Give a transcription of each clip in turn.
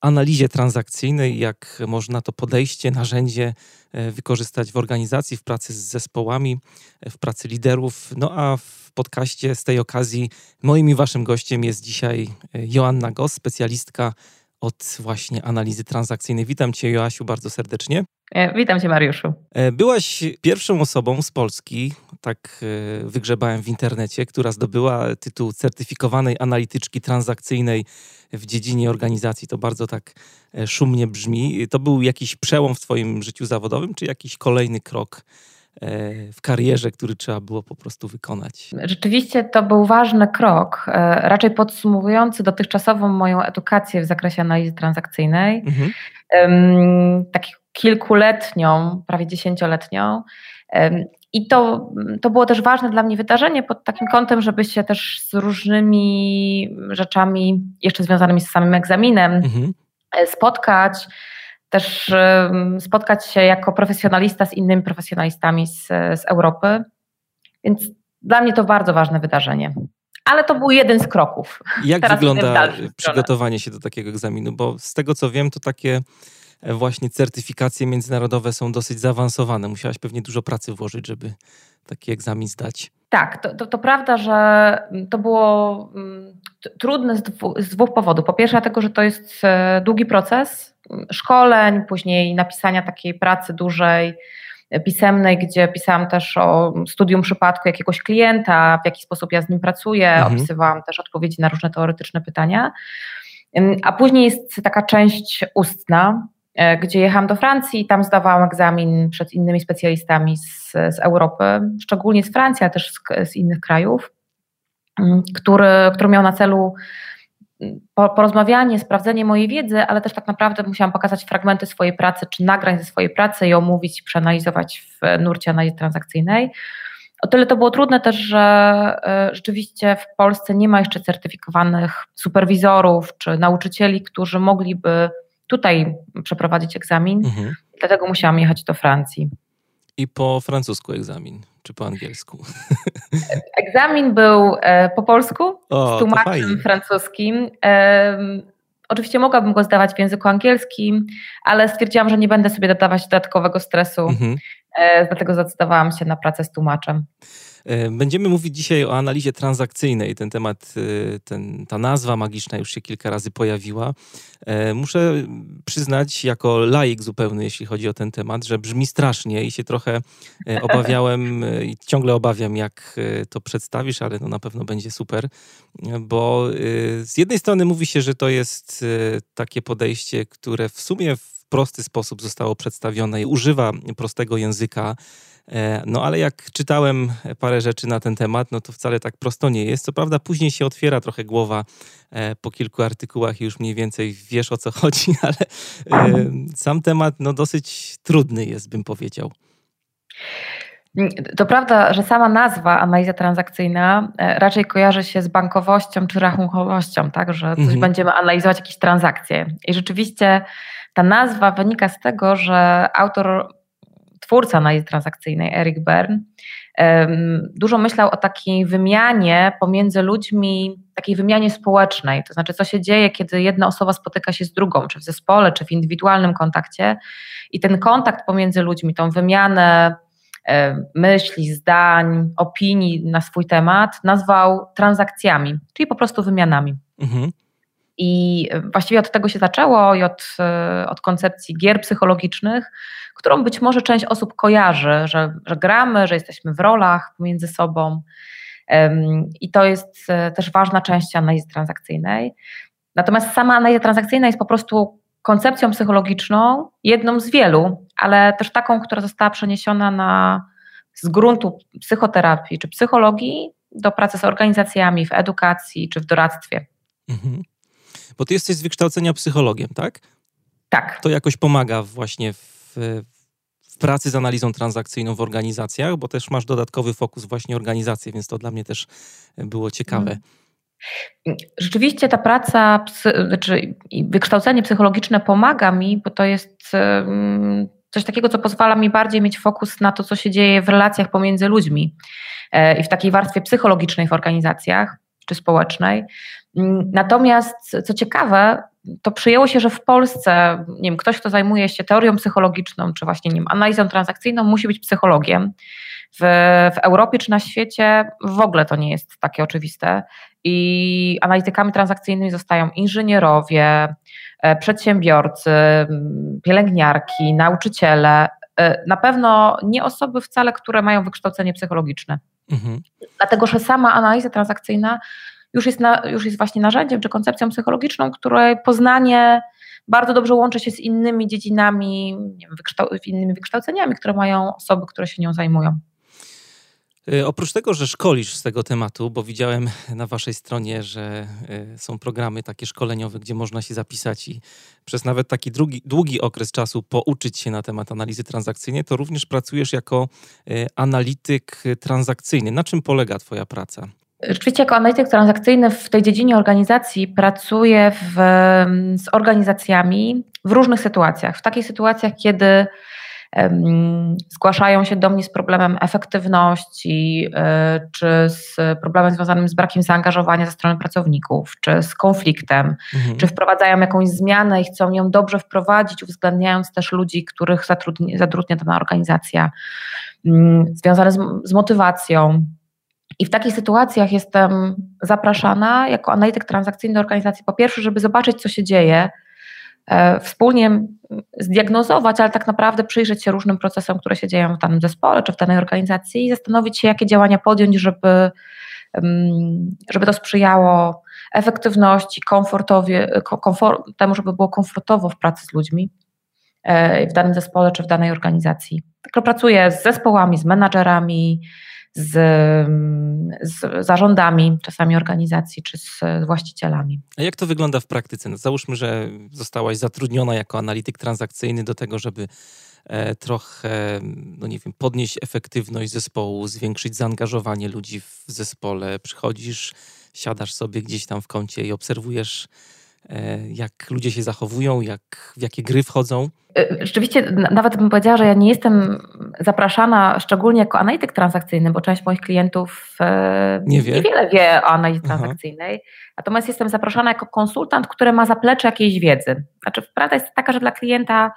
analizie transakcyjnej, jak można to podejście, narzędzie e, wykorzystać w organizacji, w pracy z zespołami, e, w pracy liderów. No a w podcaście z tej okazji moim i waszym gościem jest dzisiaj e, Joanna Gos, specjalistka od właśnie analizy transakcyjnej. Witam cię Joasiu bardzo serdecznie. Witam cię Mariuszu. Byłaś pierwszą osobą z Polski, tak wygrzebałem w internecie, która zdobyła tytuł certyfikowanej analityczki transakcyjnej w dziedzinie organizacji. To bardzo tak e, szumnie brzmi. To był jakiś przełom w Twoim życiu zawodowym, czy jakiś kolejny krok? E, w karierze, który trzeba było po prostu wykonać? Rzeczywiście to był ważny krok, e, raczej podsumowujący dotychczasową moją edukację w zakresie analizy transakcyjnej. Mhm. Tak kilkuletnią, prawie dziesięcioletnią. I to, to było też ważne dla mnie wydarzenie pod takim kątem, żeby się też z różnymi rzeczami jeszcze związanymi z samym egzaminem mhm. E, spotkać, też spotkać się jako profesjonalista z innymi profesjonalistami z, z Europy. Więc dla mnie to bardzo ważne wydarzenie. Ale to był jeden z kroków. Jak Teraz wygląda przygotowanie się do takiego egzaminu? Bo z tego co wiem, to takie E, właśnie certyfikacje międzynarodowe są dosyć zaawansowane. Musiałaś pewnie dużo pracy włożyć, żeby taki egzamin zdać. Tak, to, to, to prawda, że to było mm, trudne z, dwu, z dwóch powodów. Po pierwsze, dlatego, że to jest e, długi proces mm, szkoleń, później napisania takiej pracy dużej, e, pisemnej, gdzie pisałam też o studium przypadku jakiegoś klienta, w jaki sposób ja z nim pracuję, mhm. opisywałam też odpowiedzi na różne teoretyczne pytania. A później jest taka część ustna, E, gdzie jechałam do Francji i tam zdawałam egzamin przed innymi specjalistami z, z Europy, szczególnie z Francji, ale też z, z innych krajów, który, który miał na celu porozmawianie, sprawdzenie mojej wiedzy, ale też tak naprawdę musiałam pokazać fragmenty swojej pracy, czy nagrań ze swojej pracy i omówić, przeanalizować w nurcie analizy transakcyjnej. O tyle to było trudne też, że e, rzeczywiście w Polsce nie ma jeszcze certyfikowanych superwizorów czy nauczycieli, którzy mogliby tutaj przeprowadzić egzamin, mhm. dlatego musiałam jechać do Francji. I po francusku egzamin, czy po angielsku? Egzamin był e, po polsku, o, z tłumaczem francuskim. Oczywiście mogłabym go zdawać w języku angielskim, ale stwierdziłam, że nie będę sobie dodawać dodatkowego stresu, mhm. e, dlatego zdecydowałam się na pracę z tłumaczem. E, będziemy mówić dzisiaj o analizie transakcyjnej. Ten temat, e, ten, ta nazwa magiczna już się kilka razy pojawiła. E, muszę przyznać, jako laik zupełny, jeśli chodzi o ten temat, że brzmi strasznie i się trochę obawiałem i ciągle obawiam, jak to przedstawisz, ale to na pewno będzie super, bo z jednej strony mówi się, że to jest takie podejście, które w sumie w prosty sposób zostało przedstawione i używa prostego języka no ale jak czytałem parę rzeczy na ten temat, no to wcale tak prosto nie jest. Co prawda później się otwiera trochę głowa e, po kilku artykułach i już mniej więcej wiesz o co chodzi, ale e, sam temat no dosyć trudny jest, bym powiedział. To prawda, że sama nazwa analiza transakcyjna raczej kojarzy się z bankowością czy rachunkowością, tak, że coś mhm. będziemy analizować jakieś transakcje. I rzeczywiście ta nazwa wynika z tego, że autor twórca analizy transakcyjnej, Eric Bern, dużo myślał o takiej wymianie pomiędzy ludźmi, takiej wymianie społecznej, to znaczy co się dzieje, kiedy jedna osoba spotyka się z drugą, czy w zespole, czy w indywidualnym kontakcie i ten kontakt pomiędzy ludźmi, tą wymianę myśli, zdań, opinii na swój temat nazwał transakcjami, czyli po prostu wymianami. Mhm. I właściwie od tego się zaczęło i od, e, od koncepcji gier psychologicznych, którą być może część osób kojarzy, że, że gramy, że jesteśmy w rolach pomiędzy sobą. I to jest e, też ważna część analizy transakcyjnej. Natomiast sama analiza transakcyjna jest po prostu koncepcją psychologiczną, jedną z wielu, ale też taką, która została przeniesiona na, z gruntu psychoterapii czy psychologii do pracy z organizacjami w edukacji czy w doradztwie. Mhm. Bo ty jesteś z wykształcenia psychologiem, tak? Tak. To jakoś pomaga właśnie w, w pracy z analizą transakcyjną w organizacjach, bo też masz dodatkowy fokus właśnie organizacje, więc to dla mnie też było ciekawe. Mhm. Rzeczywiście ta praca, znaczy wykształcenie psychologiczne pomaga mi, bo to jest coś takiego, co pozwala mi bardziej mieć fokus na to, co się dzieje w relacjach pomiędzy ludźmi e, i w takiej warstwie psychologicznej w organizacjach czy społecznej. Mm, natomiast, co ciekawe, to przyjęło się, że w Polsce nie wiem, ktoś, kto zajmuje się teorią psychologiczną, czy właśnie nie wiem, analizą transakcyjną, musi być psychologiem. W, w Europie czy na świecie w ogóle to nie jest takie oczywiste. I analitykami transakcyjnymi zostają inżynierowie, e, przedsiębiorcy, pielęgniarki, nauczyciele. E, na pewno nie osoby wcale, które mają wykształcenie psychologiczne. Mhm. Dlatego, że sama analiza transakcyjna już jest, na, już jest właśnie narzędziem czy koncepcją psychologiczną, której poznanie bardzo dobrze łączy się z innymi dziedzinami, wiem, wykształ innymi wykształceniami, które mają osoby, które się nią zajmują. Y, oprócz tego, że szkolisz z tego tematu, bo widziałem na waszej stronie, że y, są programy takie szkoleniowe, gdzie można się zapisać i przez nawet taki długi, długi okres czasu pouczyć się na temat analizy transakcyjnej, to również pracujesz jako y, analityk transakcyjny. Na czym polega twoja praca? Rzeczywiście jako analityk transakcyjny w tej dziedzinie organizacji pracuję w, z organizacjami w różnych sytuacjach. W takich sytuacjach, kiedy zgłaszają się do mnie z problemem efektywności, e, czy z problemem związanym z brakiem zaangażowania ze strony pracowników, czy z konfliktem, mhm. czy wprowadzają jakąś zmianę i chcą ją dobrze wprowadzić, uwzględniając też ludzi, których zatrudnia, zatrudnia dana organizacja, mm, związane z, z motywacją. I w takich sytuacjach jestem zapraszana jako analityk transakcyjny do organizacji, po pierwsze, żeby zobaczyć, co się dzieje, wspólnie zdiagnozować, ale tak naprawdę przyjrzeć się różnym procesom, które się dzieją w danym zespole czy w danej organizacji i zastanowić się, jakie działania podjąć, żeby, żeby to sprzyjało efektywności, komfortowie, komfort, temu, żeby było komfortowo w pracy z ludźmi e, w danym zespole czy w danej organizacji. Tak pracuję z zespołami, z menadżerami, z, z zarządami, czasami organizacji, czy z właścicielami. A jak to wygląda w praktyce? No, załóżmy, że zostałaś zatrudniona jako analityk transakcyjny do tego, żeby e, trochę, no nie wiem, podnieść efektywność zespołu, zwiększyć zaangażowanie ludzi w zespole. Przychodzisz, siadasz sobie gdzieś tam w kącie i obserwujesz jak ludzie się zachowują, jak, w jakie gry wchodzą? E, rzeczywiście, nawet bym powiedziała, że ja nie jestem zapraszana szczególnie jako analityk transakcyjny, bo część moich klientów e, nie wie. niewiele wie o analizie transakcyjnej. Natomiast jestem zapraszana jako konsultant, który ma zaplecze jakiejś wiedzy. Znaczy, prawda jest taka, że dla klienta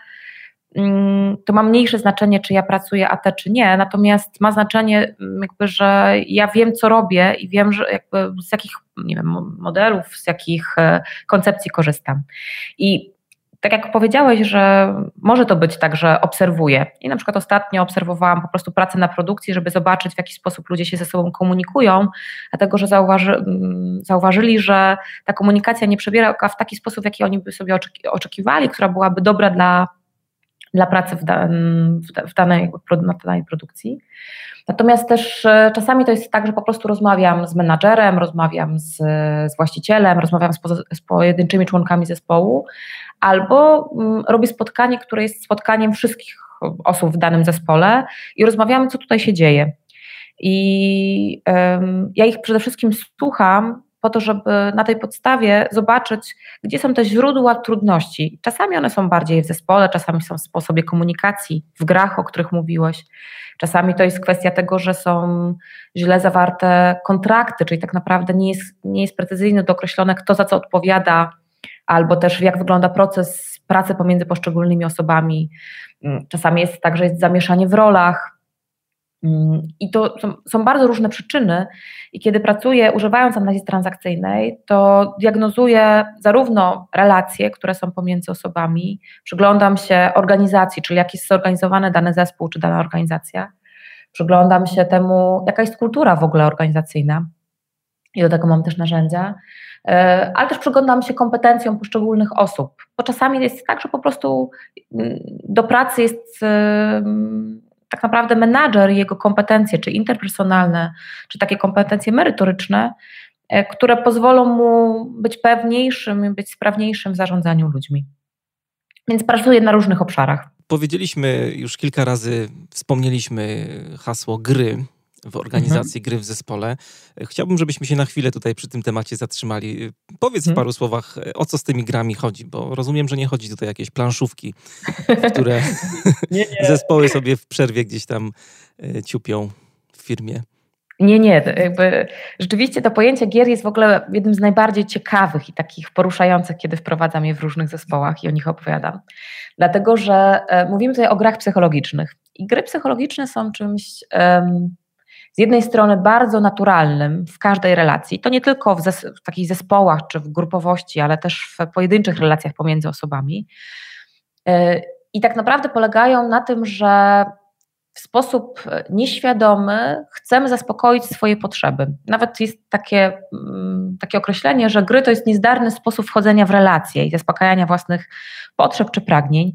to ma mniejsze znaczenie, czy ja pracuję AT, czy nie, natomiast ma znaczenie, mm, jakby, że ja wiem, co robię i wiem, że jakby z jakich nie wiem, modelów, z jakich e, koncepcji korzystam. I tak jak powiedziałeś, że może to być tak, że obserwuję. I na przykład ostatnio obserwowałam po prostu pracę na produkcji, żeby zobaczyć, w jaki sposób ludzie się ze sobą komunikują, dlatego że zauważy, mm, zauważyli, że ta komunikacja nie przebiera w taki sposób, jaki oni by sobie oczekiwali, która byłaby dobra dla dla pracy w, w, danej, na danej produkcji. Natomiast też e, czasami to jest tak, że po prostu rozmawiam z menadżerem, rozmawiam z, z właścicielem, rozmawiam z, po, z pojedynczymi członkami zespołu, albo mm, robię spotkanie, które jest spotkaniem wszystkich osób w danym zespole i rozmawiamy, co tutaj się dzieje. I um, ja ich przede wszystkim słucham, po to, żeby na tej podstawie zobaczyć, gdzie są te źródła trudności. Czasami one są bardziej w zespole, czasami są w sposobie komunikacji, w grach, o których mówiłeś. Czasami to jest kwestia tego, że są źle zawarte kontrakty, czyli tak naprawdę nie jest, nie jest precyzyjnie dookreślone, kto za co odpowiada, albo też jak wygląda proces pracy pomiędzy poszczególnymi osobami. Czasami jest tak, że jest zamieszanie w rolach, Mm, I to są, bardzo różne przyczyny, i kiedy pracuję używając analizy transakcyjnej, to diagnozuję zarówno relacje, które są pomiędzy osobami, przyglądam się organizacji, czyli jak jest zorganizowany dany zespół czy dana organizacja, przyglądam się temu, jaka jest kultura w ogóle organizacyjna, i do tego mam też narzędzia, e, ale też przyglądam się kompetencjom poszczególnych osób, bo czasami jest tak, że po prostu mm, do pracy jest tak naprawdę menadżer i jego kompetencje, czy interpersonalne, czy takie kompetencje merytoryczne, e, które pozwolą mu być pewniejszym, być sprawniejszym w zarządzaniu ludźmi. Więc pracuję na różnych obszarach. Powiedzieliśmy już kilka razy, wspomnieliśmy hasło gry w organizacji mhm. gry w zespole. Chciałbym, żebyśmy się na chwilę tutaj przy tym temacie zatrzymali. Powiedz mhm. w paru słowach, o co z tymi grami chodzi, bo rozumiem, że nie chodzi tutaj o jakieś planszówki, które nie, nie. zespoły sobie w przerwie gdzieś tam e, ciupią w firmie. Nie, nie. Jakby rzeczywiście to pojęcie gier jest w ogóle jednym z najbardziej ciekawych i takich poruszających, kiedy wprowadzam je w różnych zespołach i o nich opowiadam. Dlatego, że e, mówimy tutaj o grach psychologicznych. I gry psychologiczne są czymś um, z jednej strony bardzo naturalnym w każdej relacji. To nie tylko w, zes w takich zespołach czy w grupowości, ale też w pojedynczych relacjach pomiędzy osobami. E, I tak naprawdę polegają na tym, że w sposób e, nieświadomy chcemy zaspokoić swoje potrzeby. Nawet jest takie, mm, takie określenie, że gry to jest niezdarny sposób wchodzenia w relacje i zaspokajania własnych potrzeb czy pragnień.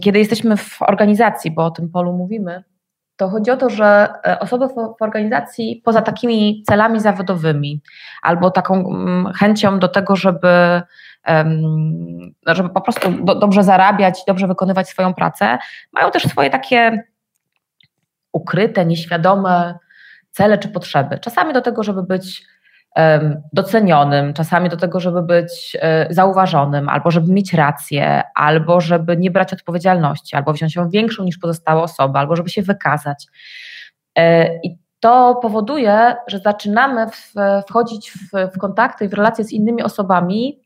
Kiedy jesteśmy w organizacji, bo o tym polu mówimy, to chodzi o to, że e, osoby w organizacji poza takimi celami zawodowymi albo taką mm, chęcią do tego, żeby żeby po prostu dobrze zarabiać, dobrze wykonywać swoją pracę, mają też swoje takie ukryte, nieświadome cele czy potrzeby. Czasami do tego, żeby być docenionym, czasami do tego, żeby być e, zauważonym, albo żeby mieć rację, albo żeby nie brać odpowiedzialności, albo wziąć ją większą niż pozostałe osoby, albo żeby się wykazać. E, I to powoduje, że zaczynamy wchodzić w, w kontakty i w relacje z innymi osobami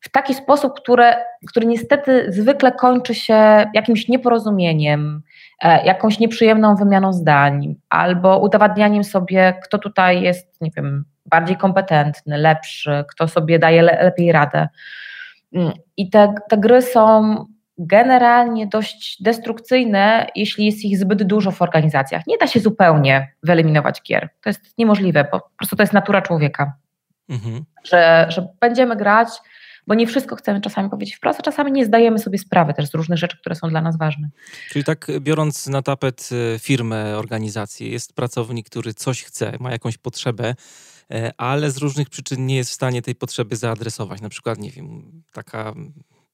w taki sposób, które, który niestety zwykle kończy się jakimś nieporozumieniem, E, jakąś nieprzyjemną wymianą zdań albo udowadnianiem sobie, kto tutaj jest, nie wiem, bardziej kompetentny, lepszy, kto sobie daje le lepiej radę. Mm, I te, te gry są generalnie dość destrukcyjne, jeśli jest ich zbyt dużo w organizacjach. Nie da się zupełnie wyeliminować gier. To jest niemożliwe, po prostu to jest natura człowieka. Mhm. Że, że będziemy grać, bo nie wszystko chcemy czasami powiedzieć wprost, a czasami nie zdajemy sobie sprawy też z różnych rzeczy, które są dla nas ważne. Czyli tak biorąc na tapet e, firmę, organizację, jest pracownik, który coś chce, ma jakąś potrzebę, ale z różnych przyczyn nie jest w stanie tej potrzeby zaadresować. Na przykład, nie wiem, taka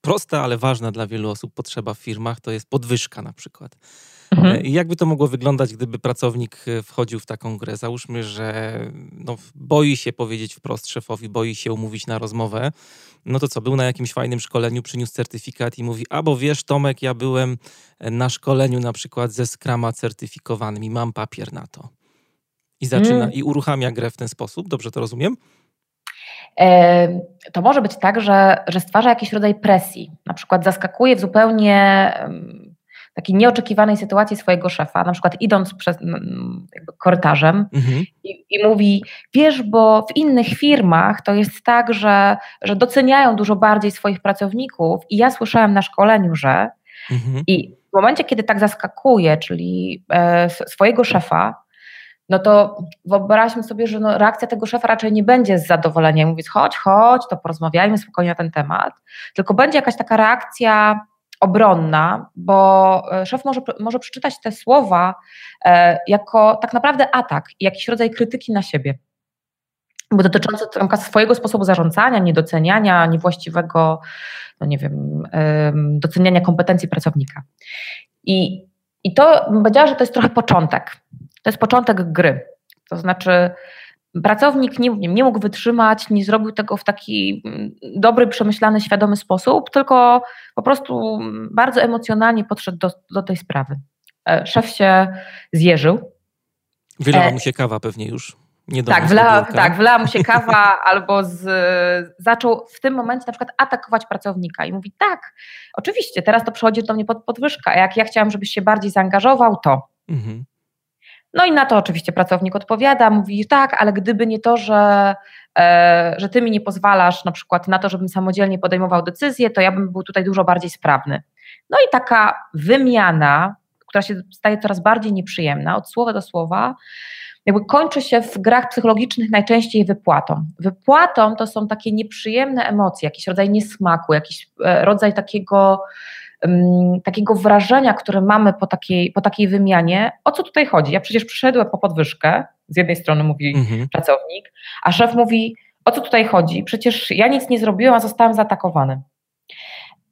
prosta, ale ważna dla wielu osób potrzeba w firmach to jest podwyżka na przykład. Mhm. E, jakby to mogło wyglądać, gdyby pracownik e, wchodził w taką grę? Załóżmy, że no, boi się powiedzieć wprost szefowi, boi się umówić na rozmowę. No to co, był na jakimś fajnym szkoleniu, przyniósł certyfikat i mówi, a bo wiesz Tomek, ja byłem e, na szkoleniu na przykład ze Scrama certyfikowanym i mam papier na to. I zaczyna, mm. i uruchamia grę w ten sposób, dobrze to rozumiem? to może być tak, że, że stwarza jakiś rodzaj presji. Na przykład zaskakuje w zupełnie takiej nieoczekiwanej sytuacji swojego szefa, na przykład idąc przez jakby korytarzem mhm. i, i, mówi, wiesz, bo w innych firmach to jest tak, że, że doceniają dużo bardziej swoich pracowników i ja słyszałem na szkoleniu, że mhm. i w momencie, kiedy tak zaskakuje, czyli e, swojego szefa, no to wyobraźmy sobie, że no reakcja tego szefa raczej nie będzie z zadowoleniem, mówiąc chodź, chodź, to porozmawiajmy spokojnie na ten temat, tylko będzie jakaś taka reakcja obronna, bo e, szef może, może przeczytać te słowa e, jako tak naprawdę atak jakiś rodzaj krytyki na siebie. Bo dotyczący swojego sposobu zarządzania, niedoceniania, niewłaściwego, no nie wiem, doceniania kompetencji pracownika. I, i to bym powiedziała, że to jest trochę początek. To jest początek gry. To znaczy, pracownik nie, nie mógł wytrzymać, nie zrobił tego w taki mm, dobry, przemyślany, świadomy sposób, tylko po prostu bardzo emocjonalnie podszedł do, do tej sprawy. E, szef się zjeżył. Wylała e, mu się kawa pewnie już. Nie tak, wla, tak, wlała mu się kawa albo z, zaczął w tym momencie na przykład atakować pracownika i mówi tak, oczywiście, teraz to przychodzi do mnie pod podwyżka, a jak ja chciałam, żebyś się bardziej zaangażował, to. Mhm. No i na to oczywiście pracownik odpowiada, mówi tak, ale gdyby nie to, że, e, że ty mi nie pozwalasz na przykład na to, żebym samodzielnie podejmował decyzje, to ja bym był tutaj dużo bardziej sprawny. No i taka wymiana, która się staje coraz bardziej nieprzyjemna, od słowa do słowa, jakby kończy się w grach psychologicznych najczęściej wypłatą. Wypłatą to są takie nieprzyjemne emocje, jakiś rodzaj niesmaku, jakiś e, rodzaj takiego takiego wrażenia, które mamy po takiej, po takiej wymianie, o co tutaj chodzi? Ja przecież przyszedłem po podwyżkę, z jednej strony mówi mhm. pracownik, a szef mówi, o co tutaj chodzi? Przecież ja nic nie zrobiłam, a zostałam zaatakowany.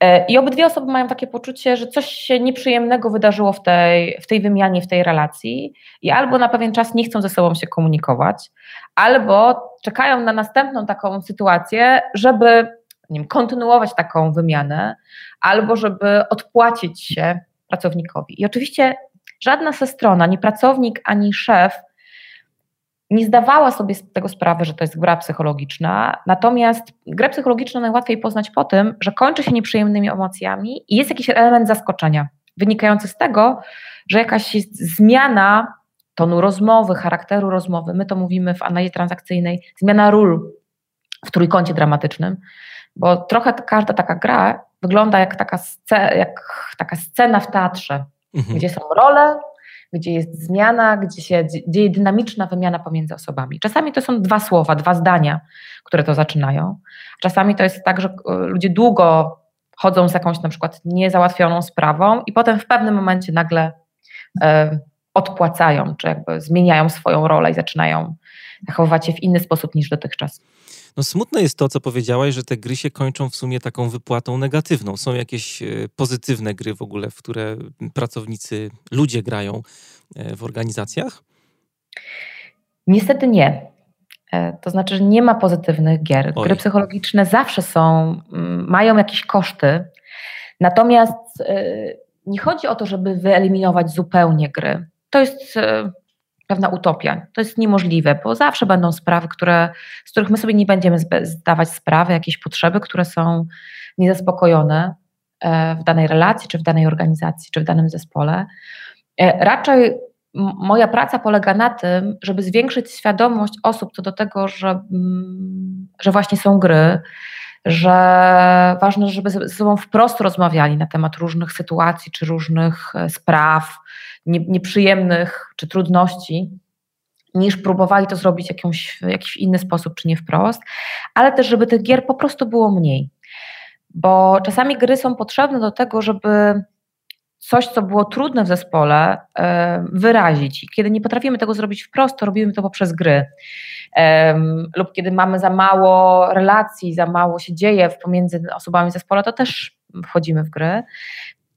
E, I obydwie osoby mają takie poczucie, że coś się nieprzyjemnego wydarzyło w tej, w tej wymianie, w tej relacji i albo na pewien czas nie chcą ze sobą się komunikować, albo czekają na następną taką sytuację, żeby wiem, kontynuować taką wymianę, albo żeby odpłacić się pracownikowi. I oczywiście żadna ze stron, ani pracownik, ani szef nie zdawała sobie z tego sprawy, że to jest gra psychologiczna. Natomiast grę psychologiczną najłatwiej poznać po tym, że kończy się nieprzyjemnymi emocjami i jest jakiś element zaskoczenia, wynikający z tego, że jakaś zmiana tonu rozmowy, charakteru rozmowy. My to mówimy w analizie transakcyjnej, zmiana ról w trójkącie dramatycznym, bo trochę każda taka gra wygląda jak taka, scena, jak taka scena w teatrze, mhm. gdzie są role, gdzie jest zmiana, gdzie się dzieje dynamiczna wymiana pomiędzy osobami. Czasami to są dwa słowa, dwa zdania, które to zaczynają. Czasami to jest tak, że e, ludzie długo chodzą z jakąś na przykład niezałatwioną sprawą i potem w pewnym momencie nagle e, odpłacają, czy jakby zmieniają swoją rolę i zaczynają zachowywać się w inny sposób niż dotychczas. No smutne jest to, co powiedziałaś, że te gry się kończą w sumie taką wypłatą negatywną. Są jakieś e, pozytywne gry w ogóle, w które pracownicy, ludzie grają e, w organizacjach? Niestety nie. E, to znaczy, że nie ma pozytywnych gier. Oj. Gry psychologiczne zawsze są, mają jakieś koszty. Natomiast nie chodzi o to, żeby wyeliminować zupełnie gry. To jest pewna utopia. To jest niemożliwe, bo zawsze będą sprawy, które, z których my sobie nie będziemy zdawać sprawy, jakieś potrzeby, które są niezaspokojone e, w danej relacji, czy w danej organizacji, czy w danym zespole. E, raczej moja praca polega na tym, żeby zwiększyć świadomość osób co do tego, że, mm, że właśnie są gry, że ważne, żeby ze sobą wprost rozmawiali na temat różnych sytuacji czy różnych e, spraw, nieprzyjemnych czy trudności, niż próbowali to zrobić jakąś, w jakiś inny sposób, czy nie wprost, ale też, żeby tych gier po prostu było mniej. Bo czasami gry są potrzebne do tego, żeby coś, co było trudne w zespole, wyrazić. I kiedy nie potrafimy tego zrobić wprost, to robimy to poprzez gry. Lub kiedy mamy za mało relacji, za mało się dzieje pomiędzy osobami w zespole, to też wchodzimy w gry.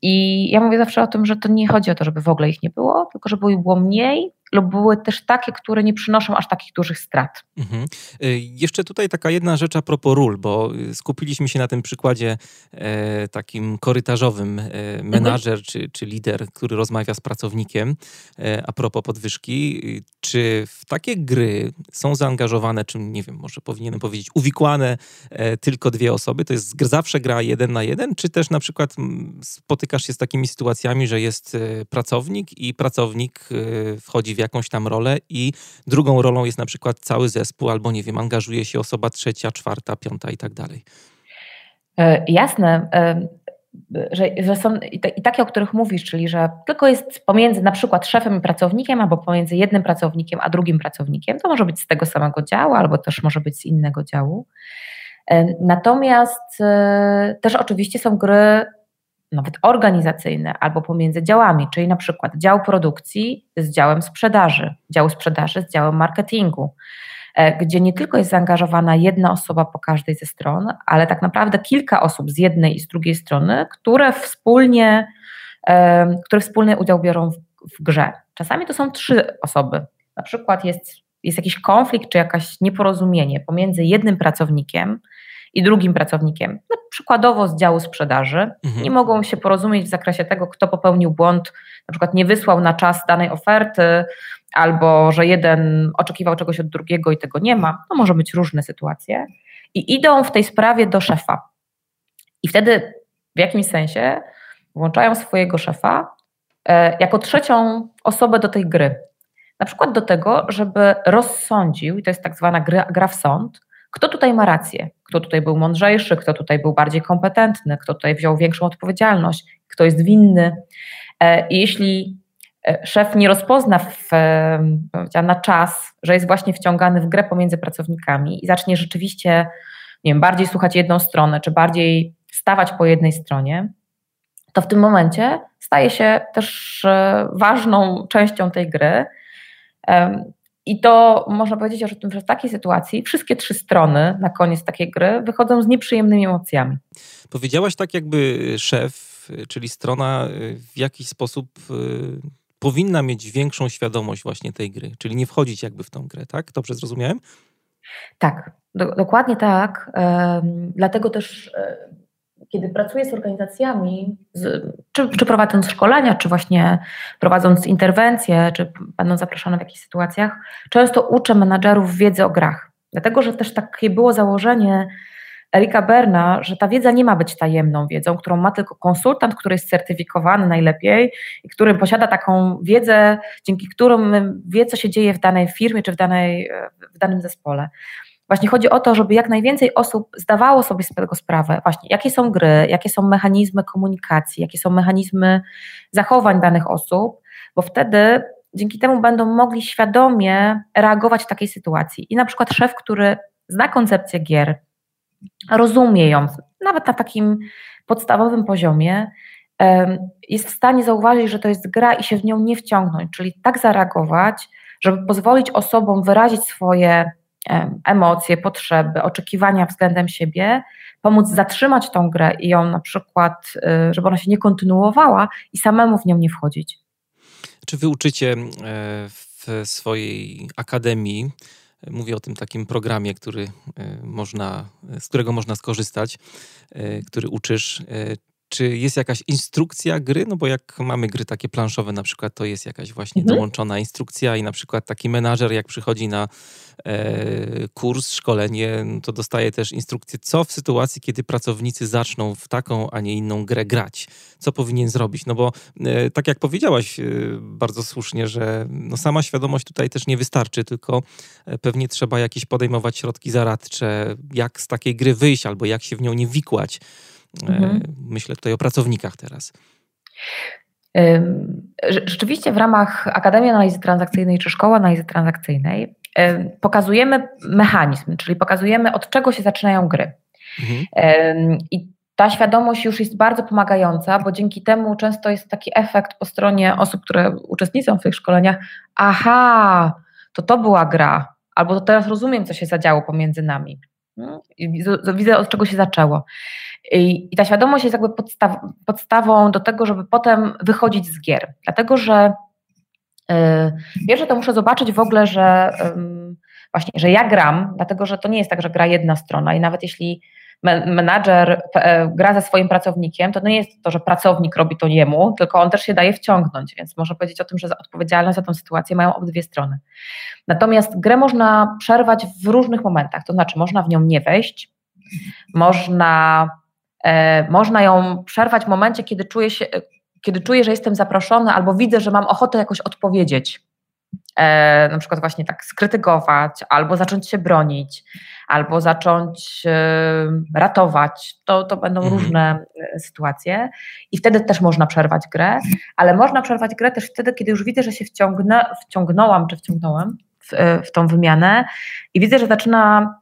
I ja mówię zawsze o tym, że to nie chodzi o to, żeby w ogóle ich nie było, tylko żeby ich było mniej, lub były też takie, które nie przynoszą aż takich dużych strat. Mhm. Y, jeszcze tutaj taka jedna rzecz a propos ról, bo skupiliśmy się na tym przykładzie e, takim korytarzowym e, menadżer mhm. czy, czy lider, który rozmawia z pracownikiem e, a propos podwyżki. Czy w takie gry są zaangażowane, czy nie wiem, może powinienem powiedzieć, uwikłane e, tylko dwie osoby? To jest zawsze gra jeden na jeden, czy też na przykład spotykasz się z takimi sytuacjami, że jest e, pracownik i pracownik e, wchodzi w jakąś tam rolę i drugą rolą jest na przykład cały zespół, albo nie wiem, angażuje się osoba trzecia, czwarta, piąta i tak dalej. E, jasne. E, że, że są i takie, o których mówisz, czyli że tylko jest pomiędzy na przykład szefem i pracownikiem, albo pomiędzy jednym pracownikiem a drugim pracownikiem. To może być z tego samego działu, albo też może być z innego działu. E, natomiast też oczywiście są gry nawet organizacyjne albo pomiędzy działami, czyli na przykład dział produkcji z działem sprzedaży, dział sprzedaży z działem marketingu, e, gdzie nie tylko jest zaangażowana jedna osoba po każdej ze stron, ale tak naprawdę kilka osób z jednej i z drugiej strony, które wspólnie, e, które wspólny udział biorą w, w grze. Czasami to są trzy osoby. Na przykład jest, jest jakiś konflikt czy jakaś nieporozumienie pomiędzy jednym pracownikiem, i drugim pracownikiem, no, przykładowo z działu sprzedaży, mhm. nie mogą się porozumieć w zakresie tego, kto popełnił błąd, na przykład nie wysłał na czas danej oferty, albo że jeden oczekiwał czegoś od drugiego i tego nie ma. No może być różne sytuacje. I idą w tej sprawie do szefa. I wtedy w jakimś sensie włączają swojego szefa e, jako trzecią osobę do tej gry. Na przykład do tego, żeby rozsądził, i to jest tak zwana gra, gra w sąd, kto tutaj ma rację, kto tutaj był mądrzejszy, kto tutaj był bardziej kompetentny, kto tutaj wziął większą odpowiedzialność, kto jest winny. E, I jeśli e, szef nie rozpozna w, e, na czas, że jest właśnie wciągany w grę pomiędzy pracownikami i zacznie rzeczywiście nie wiem, bardziej słuchać jedną stronę, czy bardziej stawać po jednej stronie, to w tym momencie staje się też ważną częścią tej gry I to można powiedzieć, że w takiej sytuacji wszystkie trzy strony na koniec takiej gry wychodzą z nieprzyjemnymi emocjami. Powiedziałaś tak, jakby szef, czyli strona w jakiś sposób powinna mieć większą świadomość właśnie tej gry, czyli nie wchodzić jakby w tą grę, tak? Dobrze zrozumiałem? Tak, do, dokładnie tak. dlatego też, kiedy pracuję z organizacjami, z, czy, czy, prowadząc szkolenia, czy właśnie prowadząc interwencje, czy będąc zapraszana w jakichś sytuacjach, często uczę menadżerów wiedzy o grach. Dlatego, że też takie było założenie Erika Berna, że ta wiedza nie ma być tajemną wiedzą, którą ma tylko konsultant, który jest certyfikowany najlepiej i który posiada taką wiedzę, dzięki którym wie, co się dzieje w danej firmie czy w, danej, w danym zespole. Właśnie chodzi o to, żeby jak najwięcej osób zdawało sobie z tego sprawę, właśnie jakie są gry, jakie są mechanizmy komunikacji, jakie są mechanizmy zachowań danych osób, bo wtedy dzięki temu będą mogli świadomie reagować w takiej sytuacji. I na przykład szef, który zna koncepcję gier, rozumie ją, nawet na takim podstawowym poziomie, jest w stanie zauważyć, że to jest gra i się w nią nie wciągnąć, czyli tak zareagować, żeby pozwolić osobom wyrazić swoje emocje, potrzeby, oczekiwania względem siebie, pomóc zatrzymać tą grę i ją na przykład, y, żeby ona się nie kontynuowała i samemu w nią nie wchodzić. Czy wy uczycie e, w swojej akademii Mówię o tym takim programie, który e, można, z którego można skorzystać, e, który uczysz. Czy jest jakaś instrukcja gry? No bo jak mamy gry takie planszowe na przykład, to jest jakaś właśnie mhm. dołączona instrukcja i na przykład taki menadżer jak przychodzi na e, kurs, szkolenie, no to dostaje też instrukcję, co w sytuacji, kiedy pracownicy zaczną w taką, a nie inną grę grać. Co powinien zrobić? No bo e, tak jak powiedziałaś e, bardzo słusznie, że no sama świadomość tutaj też nie wystarczy, tylko e, pewnie trzeba jakieś podejmować środki zaradcze, jak z takiej gry wyjść albo jak się w nią nie wikłać. Mhm. E, myślę tutaj o pracownikach teraz. Rzeczywiście w ramach Akademii Analizy Transakcyjnej czy Szkoły Analizy Transakcyjnej pokazujemy mechanizm, czyli pokazujemy od czego się zaczynają gry. Mhm. I ta świadomość już jest bardzo pomagająca, bo dzięki temu często jest taki efekt po stronie osób, które uczestniczą w tych szkoleniach. Aha, to to była gra, albo to teraz rozumiem, co się zadziało pomiędzy nami. Hmm? Widzę, od czego się zaczęło. I, ta świadomość jest jakby podstaw, podstawą do tego, żeby potem wychodzić z gier. Dlatego, że yy, pierwsze to muszę zobaczyć w ogóle, że yy, właśnie, że ja gram, dlatego że to nie jest tak, że gra jedna strona i nawet jeśli menadżer e, gra ze swoim pracownikiem, to nie jest to, że pracownik robi to jemu, tylko on też się daje wciągnąć, więc można powiedzieć o tym, że odpowiedzialność za tę sytuację mają obydwie strony. Natomiast grę można przerwać w różnych momentach, to znaczy można w nią nie wejść, można E, można ją przerwać w momencie, kiedy czuję, się, kiedy czuję, że jestem zaproszony albo widzę, że mam ochotę jakoś odpowiedzieć. E, na przykład właśnie tak skrytykować, albo zacząć się bronić, albo zacząć e, ratować. To, to będą mhm. różne sytuacje i wtedy też można przerwać grę, ale można przerwać grę też wtedy, kiedy już widzę, że się wciągnę, wciągnęłam czy wciągnąłem w, w tą wymianę i widzę, że zaczyna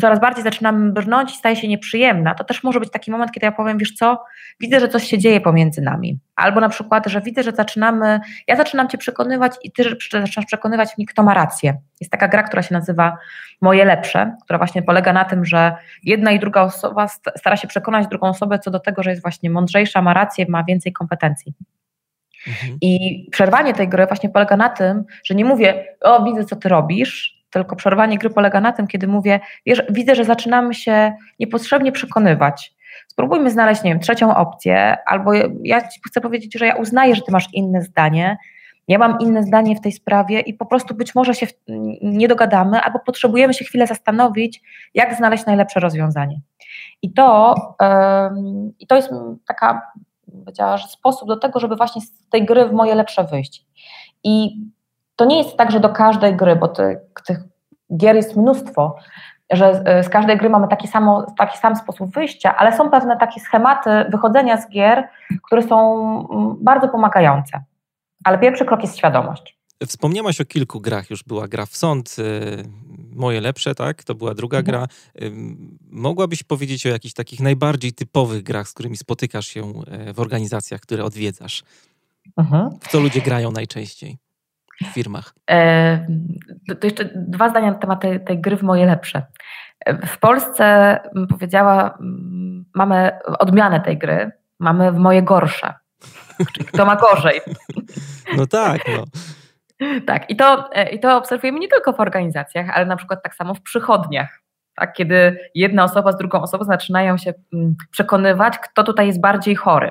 coraz bardziej zaczynam brnąć i staje się nieprzyjemna, to też może być taki moment, kiedy ja powiem, wiesz co, widzę, że coś się dzieje pomiędzy nami. Albo na przykład, że widzę, że zaczynamy, ja zaczynam cię przekonywać i ty zaczynasz przekonywać mnie, kto ma rację. Jest taka gra, która się nazywa Moje Lepsze, która właśnie polega na tym, że jedna i druga osoba stara się przekonać drugą osobę co do tego, że jest właśnie mądrzejsza, ma rację, ma więcej kompetencji. Mhm. I przerwanie tej gry właśnie polega na tym, że nie mówię, o widzę co ty robisz, tylko przerwanie gry polega na tym, kiedy mówię, wiesz, widzę, że zaczynamy się niepotrzebnie przekonywać. Spróbujmy znaleźć, nie wiem, trzecią opcję, albo ja ci chcę powiedzieć, że ja uznaję, że ty masz inne zdanie, ja mam inne zdanie w tej sprawie i po prostu być może się nie dogadamy, albo potrzebujemy się chwilę zastanowić, jak znaleźć najlepsze rozwiązanie. I to, i to jest taka, powiedziała, sposób do tego, żeby właśnie z tej gry w moje lepsze wyjść. I to nie jest tak, że do każdej gry, bo tych, tych gier jest mnóstwo, że e, z każdej gry mamy taki, samo, taki sam sposób wyjścia, ale są pewne takie schematy wychodzenia z gier, które są mm, bardzo pomagające. Ale pierwszy krok jest świadomość. Wspomniałaś o kilku grach, już była gra w sąd, e, moje lepsze, tak? To była druga mhm. gra. Mogłabyś powiedzieć o jakichś takich najbardziej typowych grach, z którymi spotykasz się e, w organizacjach, które odwiedzasz? Mhm. W co ludzie grają najczęściej? W firmach? To jeszcze dwa zdania na temat tej, tej gry w moje lepsze. W Polsce, powiedziała, mamy odmianę tej gry, mamy w moje gorsze. Czyli kto ma gorzej. No tak, no. Tak, i to, i to obserwujemy nie tylko w organizacjach, ale na przykład tak samo w przychodniach. Tak, kiedy jedna osoba z drugą osobą zaczynają się przekonywać, kto tutaj jest bardziej chory.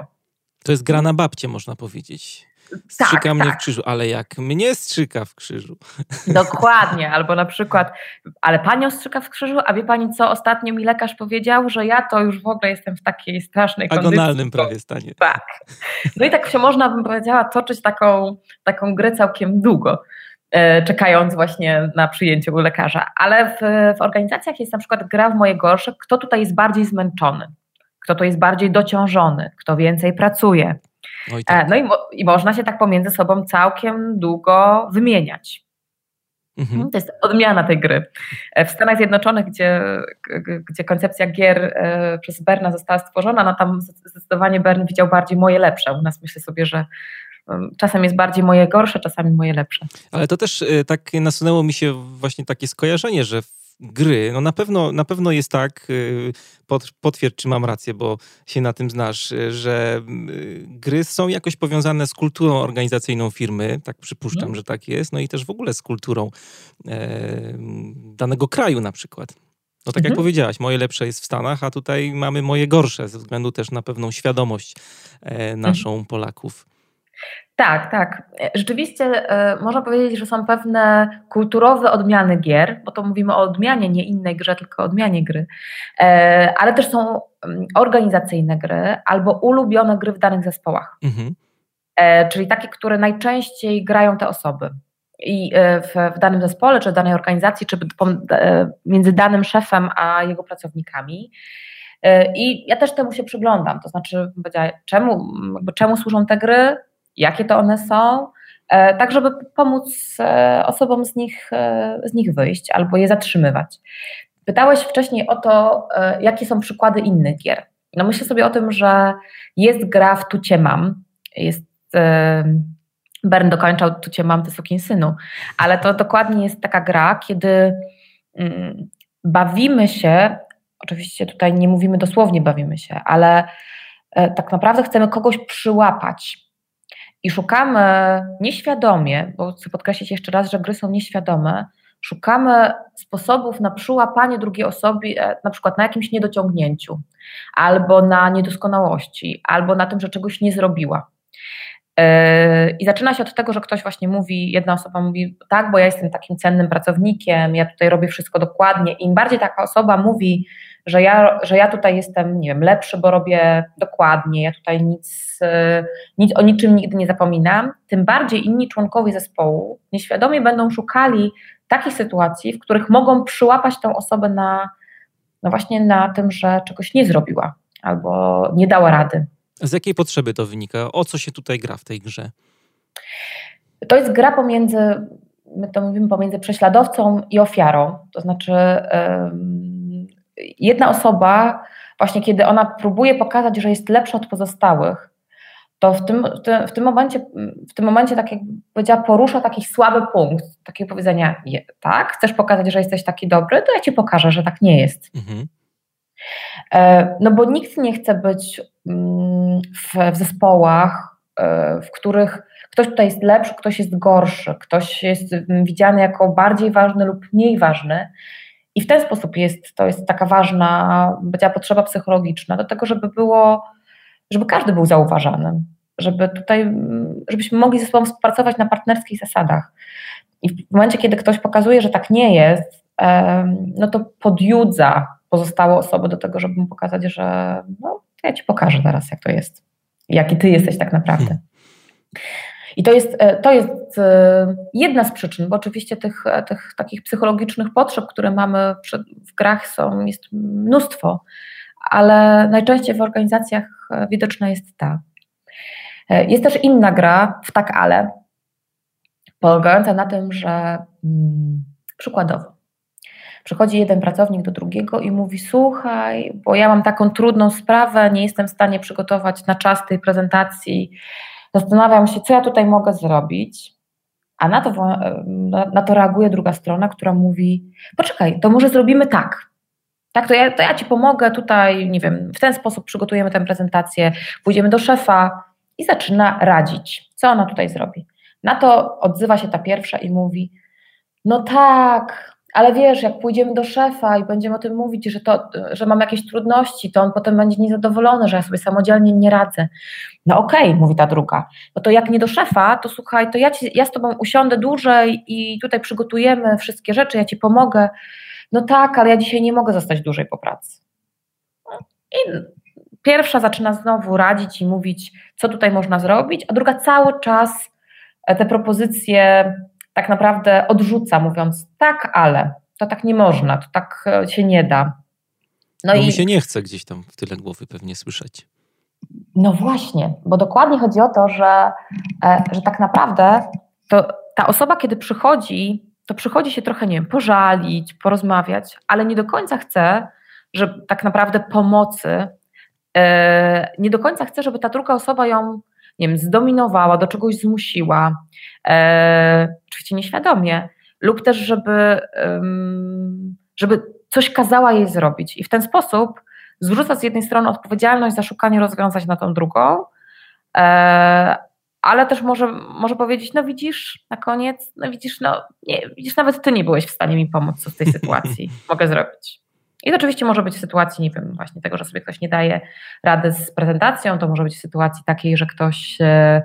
To jest gra na babcie, można powiedzieć. Strzyka tak, mnie tak. w krzyżu, ale jak mnie strzyka w krzyżu. Dokładnie, albo na przykład, ale panią strzyka w krzyżu, a wie pani co, ostatnio mi lekarz powiedział, że ja to już w ogóle jestem w takiej strasznej kondycji. Agonalnym prawie stanie. Tak. No i tak się można, bym powiedziała, toczyć taką, taką grę całkiem długo e, czekając właśnie na przyjęcie u lekarza. Ale w, w organizacjach jest na przykład gra w moje gorsze, kto tutaj jest bardziej zmęczony, kto to jest bardziej dociążony, kto więcej pracuje, no, i, tak. no i, i, można się tak pomiędzy sobą całkiem długo wymieniać. Mhm. To jest odmiana tej gry. E, w Stanach Zjednoczonych, gdzie, gdzie koncepcja gier e, przez Berna została stworzona, no tam zdecydowanie Bern widział bardziej moje lepsze. U nas myślę sobie, że czasem jest bardziej moje gorsze, czasami moje lepsze. Ale to też e, tak nasunęło mi się właśnie takie skojarzenie, że gry, no na pewno, na pewno jest tak, y, potwierdź, czy mam rację, bo się na tym znasz, y, że y, gry są jakoś powiązane z kulturą organizacyjną firmy, tak przypuszczam, no. że tak jest, no i też w ogóle z kulturą e, danego kraju na przykład. No tak mhm. jak powiedziałaś, moje lepsze jest w Stanach, a tutaj mamy moje gorsze, ze względu też na pewną świadomość e, naszą mhm. Polaków. Tak, tak. Rzeczywiście e, można powiedzieć, że są pewne kulturowe odmiany gier, bo to mówimy o odmianie, nie innej grze, tylko odmianie gry, e, ale też są mm, organizacyjne gry albo ulubione gry w danych zespołach. Mhm. E, czyli takie, które najczęściej grają te osoby. I w, w danym zespole, czy w danej organizacji, czy między danym szefem a jego pracownikami. I ja też temu się przyglądam, to znaczy, czemu, czemu służą te gry, jakie to one są, e, tak żeby pomóc e, osobom z nich, e, z nich wyjść albo je zatrzymywać. Pytałeś wcześniej o to, jakie są przykłady innych gier. No myślę sobie o tym, że jest gra w Tucie Mam, jest Bern dokończał Tucie Mam, ty synu, ale to dokładnie jest taka gra, kiedy mm, bawimy się, oczywiście tutaj nie mówimy dosłownie bawimy się, ale tak naprawdę chcemy kogoś przyłapać, i szukamy nieświadomie, bo chcę podkreślić jeszcze raz, że gry są nieświadome, szukamy sposobów na przyłapanie drugiej osoby, e, na przykład na jakimś niedociągnięciu, albo na niedoskonałości, albo na tym, że czegoś nie zrobiła. E, I zaczyna się od tego, że ktoś właśnie mówi, jedna osoba mówi, tak, bo ja jestem takim cennym pracownikiem, ja tutaj robię wszystko dokładnie. Im bardziej taka osoba mówi, że ja, że ja tutaj jestem, nie wiem, lepszy, bo robię dokładnie, ja tutaj nic, e, nic o niczym nigdy nie zapominam, tym bardziej inni członkowie zespołu nieświadomie będą szukali takich sytuacji, w których mogą przyłapać tę osobę na, no właśnie na tym, że czegoś nie zrobiła albo nie dała rady. Z jakiej potrzeby to wynika? O co się tutaj gra w tej grze? To jest gra pomiędzy, my to mówimy, pomiędzy prześladowcą i ofiarą. To znaczy, jedna osoba, właśnie kiedy ona próbuje pokazać, że jest lepsza od pozostałych, to w tym, w tym, momencie, w tym momencie, tak jak powiedziała, porusza taki słaby punkt, takiego powiedzenia, tak, chcesz pokazać, że jesteś taki dobry, to ja ci pokażę, że tak nie jest. Mhm. E, no bo nikt nie chce być mm, w, w zespołach, e, w których ktoś tutaj jest lepszy, ktoś jest gorszy, ktoś jest widziany jako bardziej ważny lub mniej ważny. I w ten sposób jest, to jest taka ważna, powiedziała, potrzeba psychologiczna do tego, żeby było, żeby każdy był zauważany, żeby tutaj, żebyśmy mogli ze sobą współpracować na partnerskich zasadach. I w momencie, kiedy ktoś pokazuje, że tak nie jest, no to podjudza pozostałe osoby do tego, żeby mu pokazać, że no, ja ci pokażę teraz, jak to jest, jaki ty jesteś tak naprawdę. Hmm. I to jest, e, to jest e, jedna z przyczyn, bo oczywiście tych, e, tych takich psychologicznych potrzeb, które mamy w grach są, jest mnóstwo, ale najczęściej w organizacjach widoczna jest ta. Jest też inna gra w tak ale, polegająca na tym, że hmm, przykładowo Przychodzi jeden pracownik do drugiego i mówi: Słuchaj, bo ja mam taką trudną sprawę, nie jestem w stanie przygotować na czas tej prezentacji. Zastanawiam się, co ja tutaj mogę zrobić. A na to, na to reaguje druga strona, która mówi: Poczekaj, to może zrobimy tak. Tak, to ja, to ja ci pomogę tutaj, nie wiem, w ten sposób przygotujemy tę prezentację, pójdziemy do szefa i zaczyna radzić, co ona tutaj zrobi. Na to odzywa się ta pierwsza i mówi: No tak, ale wiesz, jak pójdziemy do szefa i będziemy o tym mówić, że, to, że mam jakieś trudności, to on potem będzie niezadowolony, że ja sobie samodzielnie nie radzę. No okej, okay, mówi ta druga. No to jak nie do szefa, to słuchaj, to ja, ci, ja z tobą usiądę dłużej i tutaj przygotujemy wszystkie rzeczy, ja ci pomogę. No tak, ale ja dzisiaj nie mogę zostać dłużej po pracy. I pierwsza zaczyna znowu radzić i mówić, co tutaj można zrobić, a druga cały czas te propozycje tak naprawdę odrzuca, mówiąc tak, ale to tak nie można, to tak e, się nie da. No bo i mi się nie chce gdzieś tam w tyle głowy pewnie słyszeć. No właśnie, bo dokładnie chodzi o to, że, e, że tak naprawdę to ta osoba, kiedy przychodzi, to przychodzi się trochę, nie wiem, pożalić, porozmawiać, ale nie do końca chce, że tak naprawdę pomocy, e, nie do końca chce, żeby ta druga osoba ją nie wiem, zdominowała, do czegoś zmusiła, e, oczywiście nieświadomie, lub też, żeby, żeby coś kazała jej zrobić. I w ten sposób zrzuca z jednej strony odpowiedzialność za szukanie rozwiązań na tą drugą, e, ale też może, może powiedzieć, no widzisz, na koniec, no widzisz, no nie, widzisz, nawet ty nie byłeś w stanie mi pomóc, co w tej sytuacji mogę zrobić. I to oczywiście może być w sytuacji, nie wiem, właśnie tego, że sobie ktoś nie daje rady z prezentacją, to może być w sytuacji takiej, że ktoś e,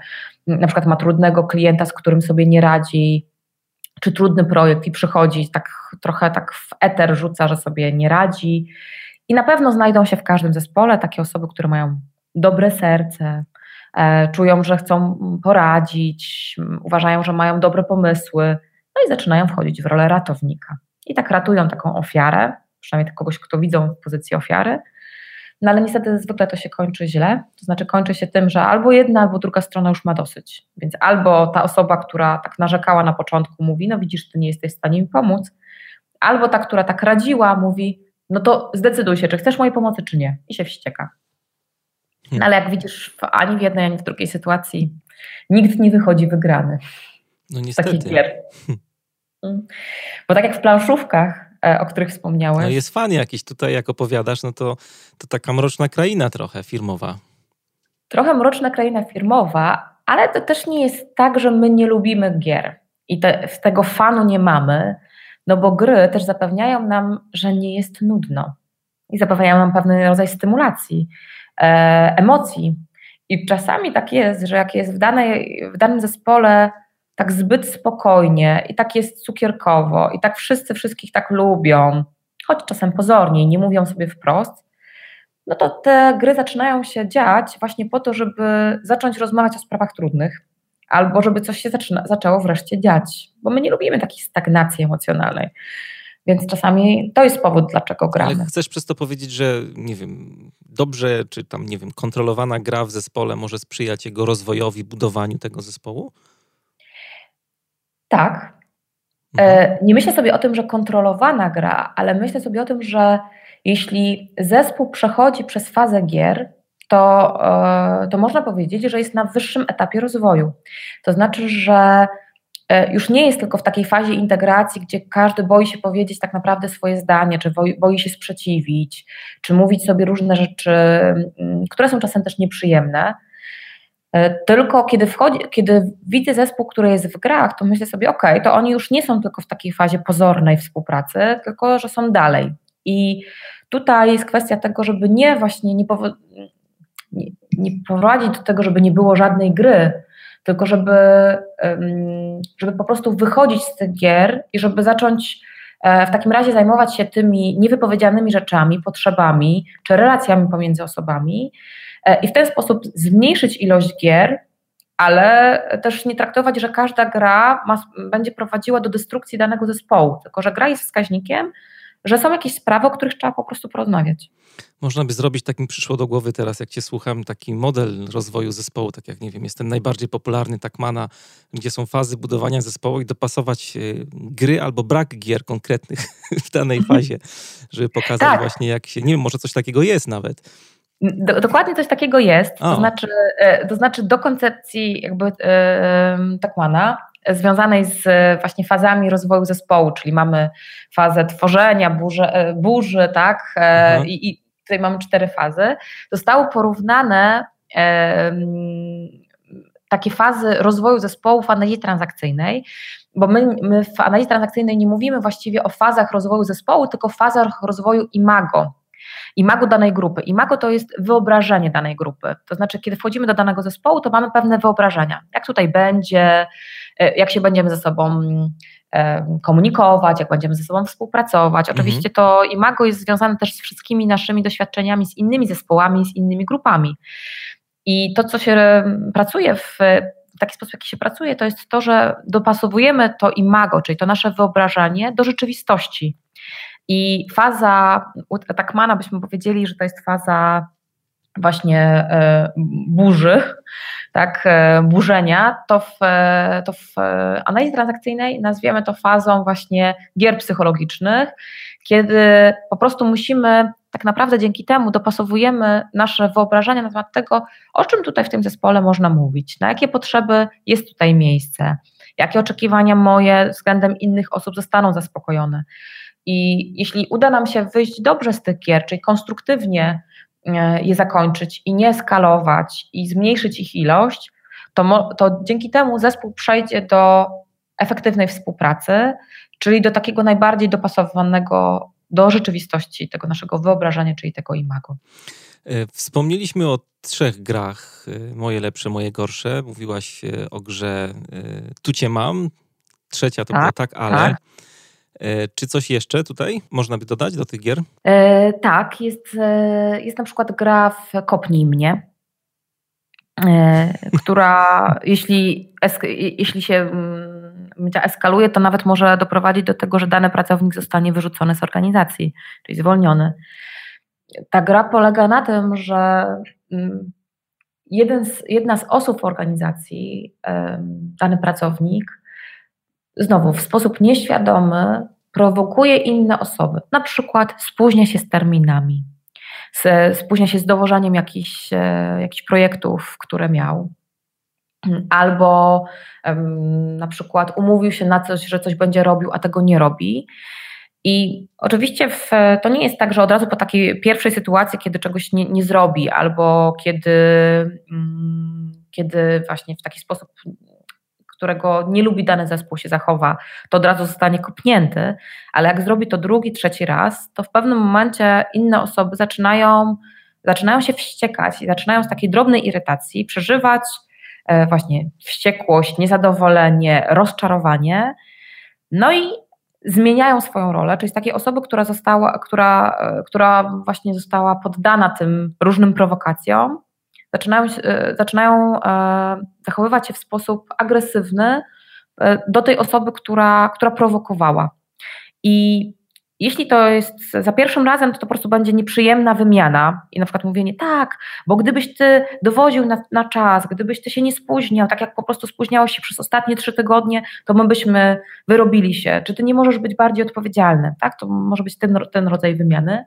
na przykład ma trudnego klienta, z którym sobie nie radzi, czy trudny projekt i przychodzi tak trochę tak w eter rzuca, że sobie nie radzi. I na pewno znajdą się w każdym zespole takie osoby, które mają dobre serce, e, czują, że chcą poradzić, uważają, że mają dobre pomysły, no i zaczynają wchodzić w rolę ratownika. I tak ratują taką ofiarę, przynajmniej kogoś, kto widzą w pozycji ofiary. No ale niestety zwykle to się kończy źle, to znaczy kończy się tym, że albo jedna, albo druga strona już ma dosyć. Więc albo ta osoba, która tak narzekała na początku, mówi: No widzisz, ty nie jesteś w stanie mi pomóc, albo ta, która tak radziła, mówi: No to zdecyduj się, czy chcesz mojej pomocy, czy nie, i się wścieka. No ale jak widzisz, ani w jednej, ani w drugiej sytuacji nikt nie wychodzi wygrany. No niestety. Takich gier. Mm. Bo tak jak w planszówkach, o których wspomniałeś. No jest fan jakiś tutaj, jak opowiadasz, no to, to taka mroczna kraina trochę firmowa. Trochę mroczna kraina firmowa, ale to też nie jest tak, że my nie lubimy gier i te, tego fanu nie mamy, no bo gry też zapewniają nam, że nie jest nudno i zapewniają nam pewien rodzaj stymulacji, e, emocji. I czasami tak jest, że jak jest w, danej, w danym zespole tak zbyt spokojnie i tak jest cukierkowo i tak wszyscy wszystkich tak lubią, choć czasem pozornie nie mówią sobie wprost, no to te gry zaczynają się dziać właśnie po to, żeby zacząć rozmawiać o sprawach trudnych, albo żeby coś się zaczyna, zaczęło wreszcie dziać, bo my nie lubimy takiej stagnacji emocjonalnej. Więc czasami to jest powód, dlaczego gramy. Ale chcesz przez to powiedzieć, że nie wiem, dobrze, czy tam, nie wiem, kontrolowana gra w zespole może sprzyjać jego rozwojowi, budowaniu tego zespołu? Tak. E, mhm. Nie myślę sobie o tym, że kontrolowana gra, ale myślę sobie o tym, że jeśli zespół przechodzi przez fazę gier, to, e, to można powiedzieć, że jest na wyższym etapie rozwoju. To znaczy, że e, już nie jest tylko w takiej fazie integracji, gdzie każdy boi się powiedzieć tak naprawdę swoje zdanie, czy boi, się sprzeciwić, czy mówić sobie różne rzeczy, które są czasem też nieprzyjemne tylko kiedy, wchodzi, kiedy widzę zespół, który jest w grach, to myślę sobie, ok, to oni już nie są tylko w takiej fazie pozornej współpracy, tylko że są dalej. I tutaj jest kwestia tego, żeby nie właśnie nie, powo- nie, nie prowadzić do tego, żeby nie było żadnej gry, tylko żeby, żeby po prostu wychodzić z tych gier i żeby zacząć e, w takim razie zajmować się tymi niewypowiedzianymi rzeczami, potrzebami czy relacjami pomiędzy osobami, E, i w ten sposób zmniejszyć ilość gier, ale też nie traktować, że każda gra ma, będzie prowadziła do destrukcji danego zespołu, tylko że gra jest wskaźnikiem, że są jakieś sprawy, o których trzeba po prostu porozmawiać. Można by zrobić, tak mi przyszło do głowy teraz, jak cię słucham, taki model rozwoju zespołu, tak jak nie wiem, jest ten najbardziej popularny Takmana, gdzie są fazy budowania zespołu i dopasować e, gry albo brak gier konkretnych w danej fazie, żeby pokazać tak. właśnie jak się, nie wiem, może coś takiego jest nawet do, dokładnie coś takiego jest, to znaczy, e, to znaczy do koncepcji jakby e, Takmana związanej z właśnie fazami rozwoju zespołu, czyli mamy fazę tworzenia, burzy, burzy tak, mhm. I, I, tutaj mamy cztery fazy, zostały porównane takie fazy rozwoju zespołu w analizie transakcyjnej, bo my, my w analizie transakcyjnej nie mówimy właściwie o fazach rozwoju zespołu, tylko o fazach rozwoju imago, imago danej grupy. Imago to jest wyobrażenie danej grupy. To znaczy, kiedy wchodzimy do danego zespołu, to mamy pewne wyobrażenia. Jak tutaj będzie, e, jak się będziemy ze sobą e, komunikować, jak będziemy ze sobą współpracować. Mhm. Oczywiście mhm. to imago jest związane też z wszystkimi naszymi doświadczeniami, z innymi zespołami, z innymi grupami. I to, co się pracuje w taki sposób, jaki się pracuje, to jest to, że dopasowujemy to imago, czyli to nasze wyobrażenie do rzeczywistości. I faza u Takmana byśmy powiedzieli, że to jest faza właśnie e, burzy, tak, e, burzenia, to w, e, to w analizie transakcyjnej nazwiemy to fazą właśnie gier psychologicznych, kiedy po prostu musimy tak naprawdę dzięki temu dopasowujemy nasze wyobrażenia na temat tego, o czym tutaj w tym zespole można mówić, na jakie potrzeby jest tutaj miejsce, jakie oczekiwania moje względem innych osób zostaną zaspokojone. I jeśli uda nam się wyjść dobrze z tych gier, czyli konstruktywnie e, je zakończyć i nie skalować i zmniejszyć ich ilość, to, to dzięki temu zespół przejdzie do efektywnej współpracy, czyli do takiego najbardziej dopasowanego do rzeczywistości tego naszego wyobrażenia, czyli tego imago. E, wspomnieliśmy o trzech grach, e, moje lepsze, moje gorsze. Mówiłaś o grze Tu cię mam, trzecia to tak, była tak, ale. Tak. Czy coś jeszcze tutaj można by dodać do tych gier? E, tak, jest, jest na przykład gra w Kopnij mnie, e, która jeśli, jeśli się mm, eskaluje, to nawet może doprowadzić do tego, że dany pracownik zostanie wyrzucony z organizacji, czyli zwolniony. Ta gra polega na tym, że mm, z, jedna z osób w organizacji, dany pracownik, znowu w sposób nieświadomy prowokuje inne osoby. Na przykład spóźnia się z terminami, spóźnia się z dowożeniem jakichś, e, jakichś projektów, które miał albo na przykład umówił się na coś, że coś będzie robił, a tego nie robi. I oczywiście w, to nie jest tak, że od razu po takiej pierwszej sytuacji, kiedy czegoś nie, nie zrobi, albo kiedy, um, kiedy właśnie w taki sposób, którego nie lubi dany zespół się zachowa, to od razu zostanie kopnięty, ale jak zrobi to drugi, trzeci raz, to w pewnym momencie inne osoby zaczynają, zaczynają się wściekać i zaczynają z takiej drobnej irytacji przeżywać E, właśnie wściekłość, niezadowolenie, rozczarowanie. No i zmieniają swoją rolę, czyli z takiej osoby, która została, która, e, która właśnie została poddana tym różnym prowokacjom, zaczynają, e, zaczynają zachowywać się w sposób agresywny do tej osoby, która, która prowokowała. I jeśli to jest za pierwszym razem, to, to po prostu będzie nieprzyjemna wymiana i na przykład mówienie tak, bo gdybyś ty dowodził na, na czas, gdybyś ty się nie spóźniał, tak jak po prostu spóźniałeś się przez ostatnie trzy tygodnie, to my byśmy wyrobili się. Czy ty nie możesz być bardziej odpowiedzialny? Tak? To może być ten, ten rodzaj wymiany,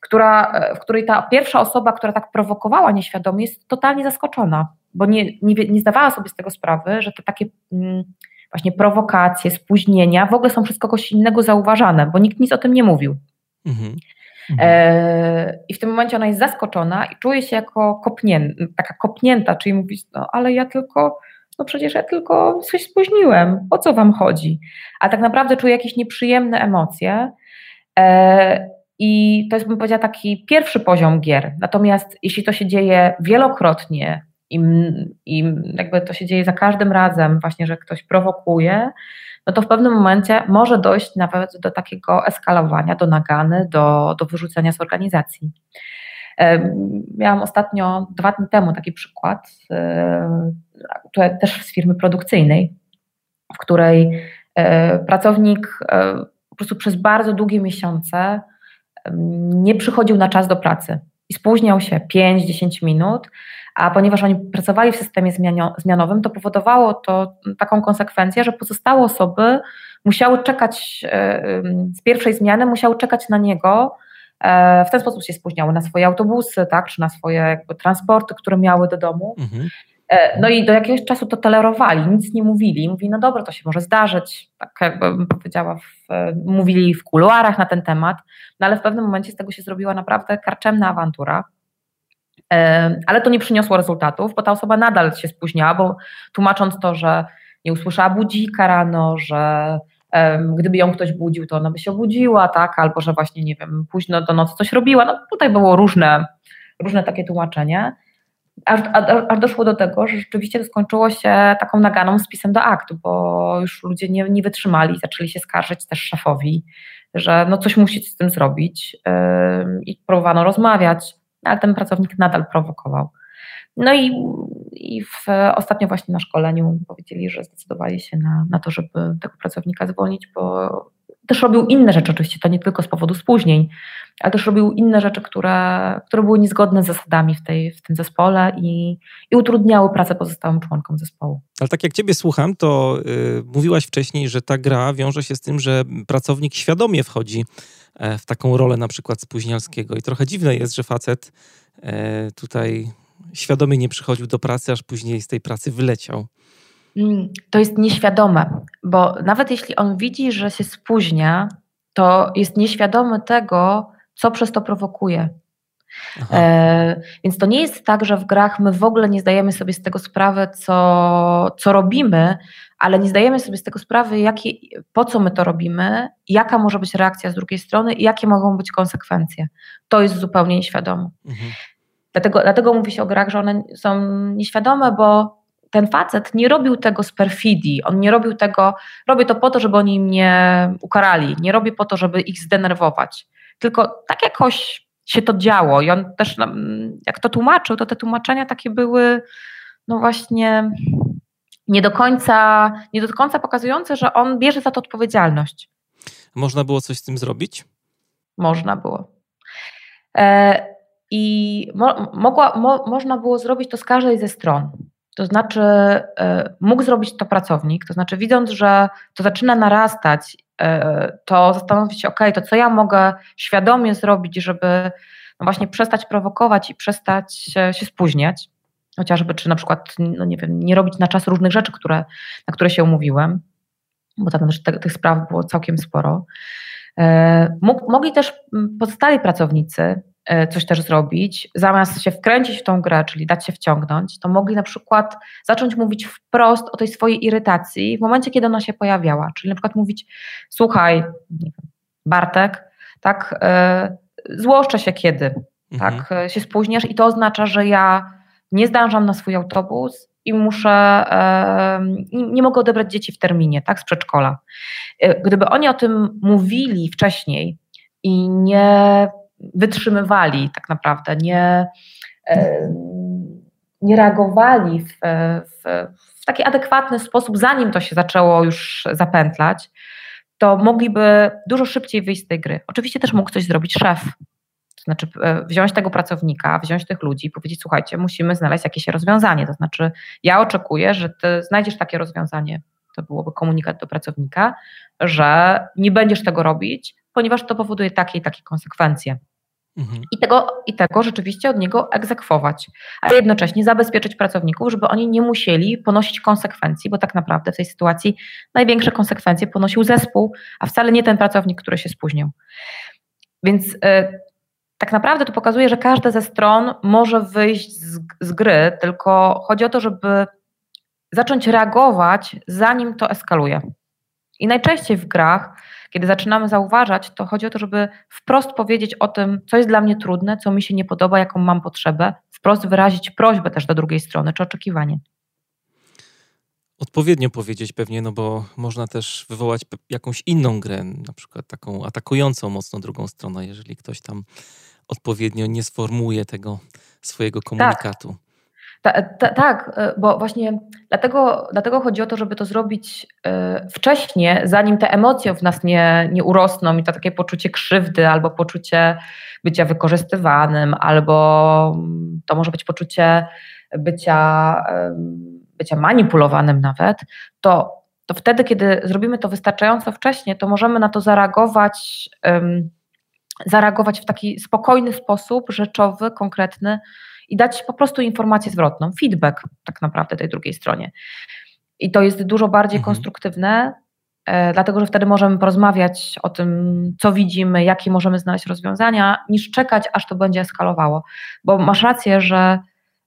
która, w której ta pierwsza osoba, która tak prowokowała nieświadomie, jest totalnie zaskoczona, bo nie, nie, nie zdawała sobie z tego sprawy, że to takie. Mm, właśnie prowokacje, spóźnienia w ogóle są przez kogoś innego zauważane, bo nikt nic o tym nie mówił. Mhm. E, I w tym momencie ona jest zaskoczona i czuje się jako kopnięta, taka kopnięta, czyli mówi, no ale ja tylko, no przecież ja tylko coś spóźniłem, o co wam chodzi? A tak naprawdę czuje jakieś nieprzyjemne emocje. E, I to jest, bym powiedziała, taki pierwszy poziom gier. Natomiast jeśli to się dzieje wielokrotnie, i, i jakby to się dzieje za każdym razem, właśnie, że ktoś prowokuje, no to w pewnym momencie może dojść nawet do takiego eskalowania, do nagany, do, do wyrzucenia z organizacji. Miałam ostatnio, dwa dni temu taki przykład, też z firmy produkcyjnej, w której e, pracownik e, po prostu przez bardzo długie miesiące nie przychodził na czas do pracy i spóźniał się 5-10 minut, a ponieważ oni pracowali w systemie zmianowym, to powodowało to taką konsekwencję, że pozostałe osoby musiały czekać e, z pierwszej zmiany, musiały czekać na niego. E, w ten sposób się spóźniały na swoje autobusy, tak, czy na swoje jakby transporty, które miały do domu. Mhm. E, no i do jakiegoś czasu to tolerowali, nic nie mówili. Mówi, no dobra, to się może zdarzyć, tak jakbym powiedziała, w, mówili w kuluarach na ten temat, no ale w pewnym momencie z tego się zrobiła naprawdę karczemna awantura. E, ale to nie przyniosło rezultatów, bo ta osoba nadal się spóźniała, bo tłumacząc to, że nie usłyszała budzika rano, że gdyby ją ktoś budził, to ona by się obudziła, tak, albo że właśnie, nie wiem, późno do nocy coś robiła. No tutaj było różne, różne takie tłumaczenie. Aż, aż, doszło do tego, że rzeczywiście to skończyło się taką naganą z pisem do aktu, bo już ludzie nie, nie wytrzymali, zaczęli się skarżyć też szefowi, że no coś musi z tym zrobić yy, i próbowano rozmawiać, ale ten pracownik nadal prowokował. No i, i w, ostatnio właśnie na szkoleniu powiedzieli, że zdecydowali się na, na to, żeby tego pracownika zwolnić, bo też robił inne rzeczy, oczywiście to nie tylko z powodu spóźnień, ale też robił inne rzeczy, które, które były niezgodne z zasadami w, tej, w tym zespole i, i utrudniały pracę pozostałym członkom zespołu. Ale tak jak Ciebie słucham, to yy, mówiłaś wcześniej, że ta gra wiąże się z tym, że pracownik świadomie wchodzi e, w taką rolę na przykład spóźnialskiego i trochę dziwne jest, że facet e, tutaj świadomie nie przychodził do pracy, aż później z tej pracy wyleciał. Mm, to jest nieświadome, bo nawet jeśli on widzi, że się spóźnia, to jest nieświadomy tego, co przez to prowokuje. E, więc to nie jest tak, że w grach my w ogóle nie zdajemy sobie z tego sprawy, co, co robimy, ale nie zdajemy sobie z tego sprawy, jakie, po co my to robimy, jaka może być reakcja z drugiej strony i jakie mogą być konsekwencje. To jest zupełnie nieświadome. Mhm. Dlatego, dlatego mówi się o grach, że one są nieświadome, bo ten facet nie robił tego z perfidii, on nie robił tego, robię to po to, żeby oni mnie ukarali, nie robię po to, żeby ich zdenerwować. Tylko tak jakoś się to działo i on też, jak to tłumaczył, to te tłumaczenia takie były, no właśnie, nie do końca, nie do końca pokazujące, że on bierze za to odpowiedzialność. Można było coś z tym zrobić? Można było. E, I mo, mogła, mo, można było zrobić to z każdej ze stron. To znaczy, e, mógł zrobić to pracownik, to znaczy, widząc, że to zaczyna narastać, e, to zastanowić się, OK, to co ja mogę świadomie zrobić, żeby no właśnie przestać prowokować i przestać się, spóźniać, chociażby, czy na przykład, no nie wiem, nie robić na czas różnych rzeczy, które, na które się umówiłem, bo tam też tych spraw było całkiem sporo. E, mogli też pozostali pracownicy coś też zrobić, zamiast się wkręcić w tą grę, czyli dać się wciągnąć, to mogli na przykład zacząć mówić wprost o tej swojej irytacji w momencie, kiedy ona się pojawiała. Czyli na przykład mówić, słuchaj, Bartek, tak, yy, złoszczę się kiedy, mhm. tak, e, się spóźniesz i to oznacza, że ja nie zdążam na swój autobus i muszę, yy, nie mogę odebrać dzieci w terminie, tak, z przedszkola. Gdyby oni o tym mówili wcześniej i nie wytrzymywali tak naprawdę, nie, nie reagowali w, w, w taki adekwatny sposób, zanim to się zaczęło już zapętlać, to mogliby dużo szybciej wyjść z tej gry. Oczywiście też mógł coś zrobić szef. To znaczy e, wziąć tego pracownika, wziąć tych ludzi i powiedzieć, słuchajcie, musimy znaleźć jakieś rozwiązanie. To znaczy ja oczekuję, że ty znajdziesz takie rozwiązanie, to byłoby komunikat do pracownika, że nie będziesz tego robić, ponieważ to powoduje takie i takie konsekwencje. Mhm. I, tego, I tego rzeczywiście od niego egzekwować, a jednocześnie zabezpieczyć pracowników, żeby oni nie musieli ponosić konsekwencji, bo tak naprawdę w tej sytuacji największe konsekwencje ponosił zespół, a wcale nie ten pracownik, który się spóźnił. Więc y, tak naprawdę to pokazuje, że każda ze stron może wyjść z, z gry, tylko chodzi o to, żeby zacząć reagować, zanim to eskaluje. I najczęściej w grach kiedy zaczynamy zauważać, to chodzi o to, żeby wprost powiedzieć o tym, co jest dla mnie trudne, co mi się nie podoba, jaką mam potrzebę, wprost wyrazić prośbę też do drugiej strony, czy oczekiwanie. Odpowiednio powiedzieć pewnie, no bo można też wywołać jakąś inną grę, na przykład taką atakującą mocno drugą stronę, jeżeli ktoś tam odpowiednio nie sformułuje tego swojego komunikatu. Tak. Ta, ta, tak, e, bo właśnie dlatego, dlatego chodzi o to, żeby to zrobić e, wcześniej, zanim te emocje w nas nie, nie urosną i to takie poczucie krzywdy albo poczucie bycia wykorzystywanym, albo to może być poczucie bycia, bycia manipulowanym nawet, to, to wtedy, kiedy zrobimy to wystarczająco wcześnie, to możemy na to zareagować, zareagować w taki spokojny sposób, rzeczowy, konkretny i dać po prostu informację zwrotną, feedback tak naprawdę tej drugiej stronie. I to jest dużo bardziej mhm. konstruktywne, e, dlatego że wtedy możemy porozmawiać o tym, co widzimy, jakie możemy znaleźć rozwiązania, niż czekać, aż to będzie eskalowało. Bo masz rację, że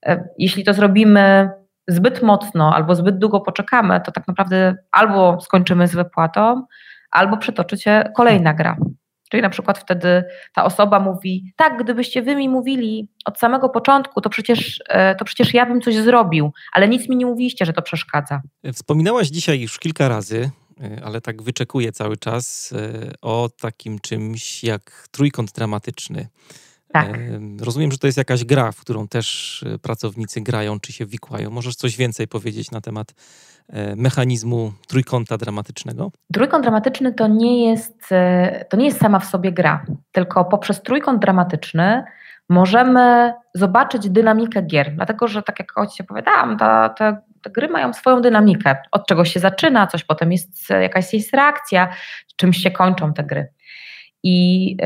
e, jeśli to zrobimy zbyt mocno albo zbyt długo poczekamy, to tak naprawdę albo skończymy z wypłatą, albo przetoczy się kolejna gra. Czyli na przykład wtedy ta osoba mówi, tak, gdybyście wy mi mówili od samego początku, to przecież, e, to przecież ja bym coś zrobił, ale nic mi nie mówiliście, że to przeszkadza. Wspominałaś dzisiaj już kilka razy, e, ale tak wyczekuję cały czas, e, o takim czymś jak trójkąt dramatyczny. Tak. Rozumiem, że to jest jakaś gra, w którą też pracownicy grają czy się wikłają. Możesz coś więcej powiedzieć na temat E, mechanizmu trójkąta dramatycznego? Trójkąt dramatyczny to nie jest, e, to nie jest sama w sobie gra, tylko poprzez trójkąt dramatyczny możemy zobaczyć dynamikę gier. Dlatego, że tak jak Ci opowiadałam, te, te, te gry mają swoją dynamikę. Od czegoś się zaczyna, coś potem jest jakaś jest reakcja, czymś się kończą te gry. I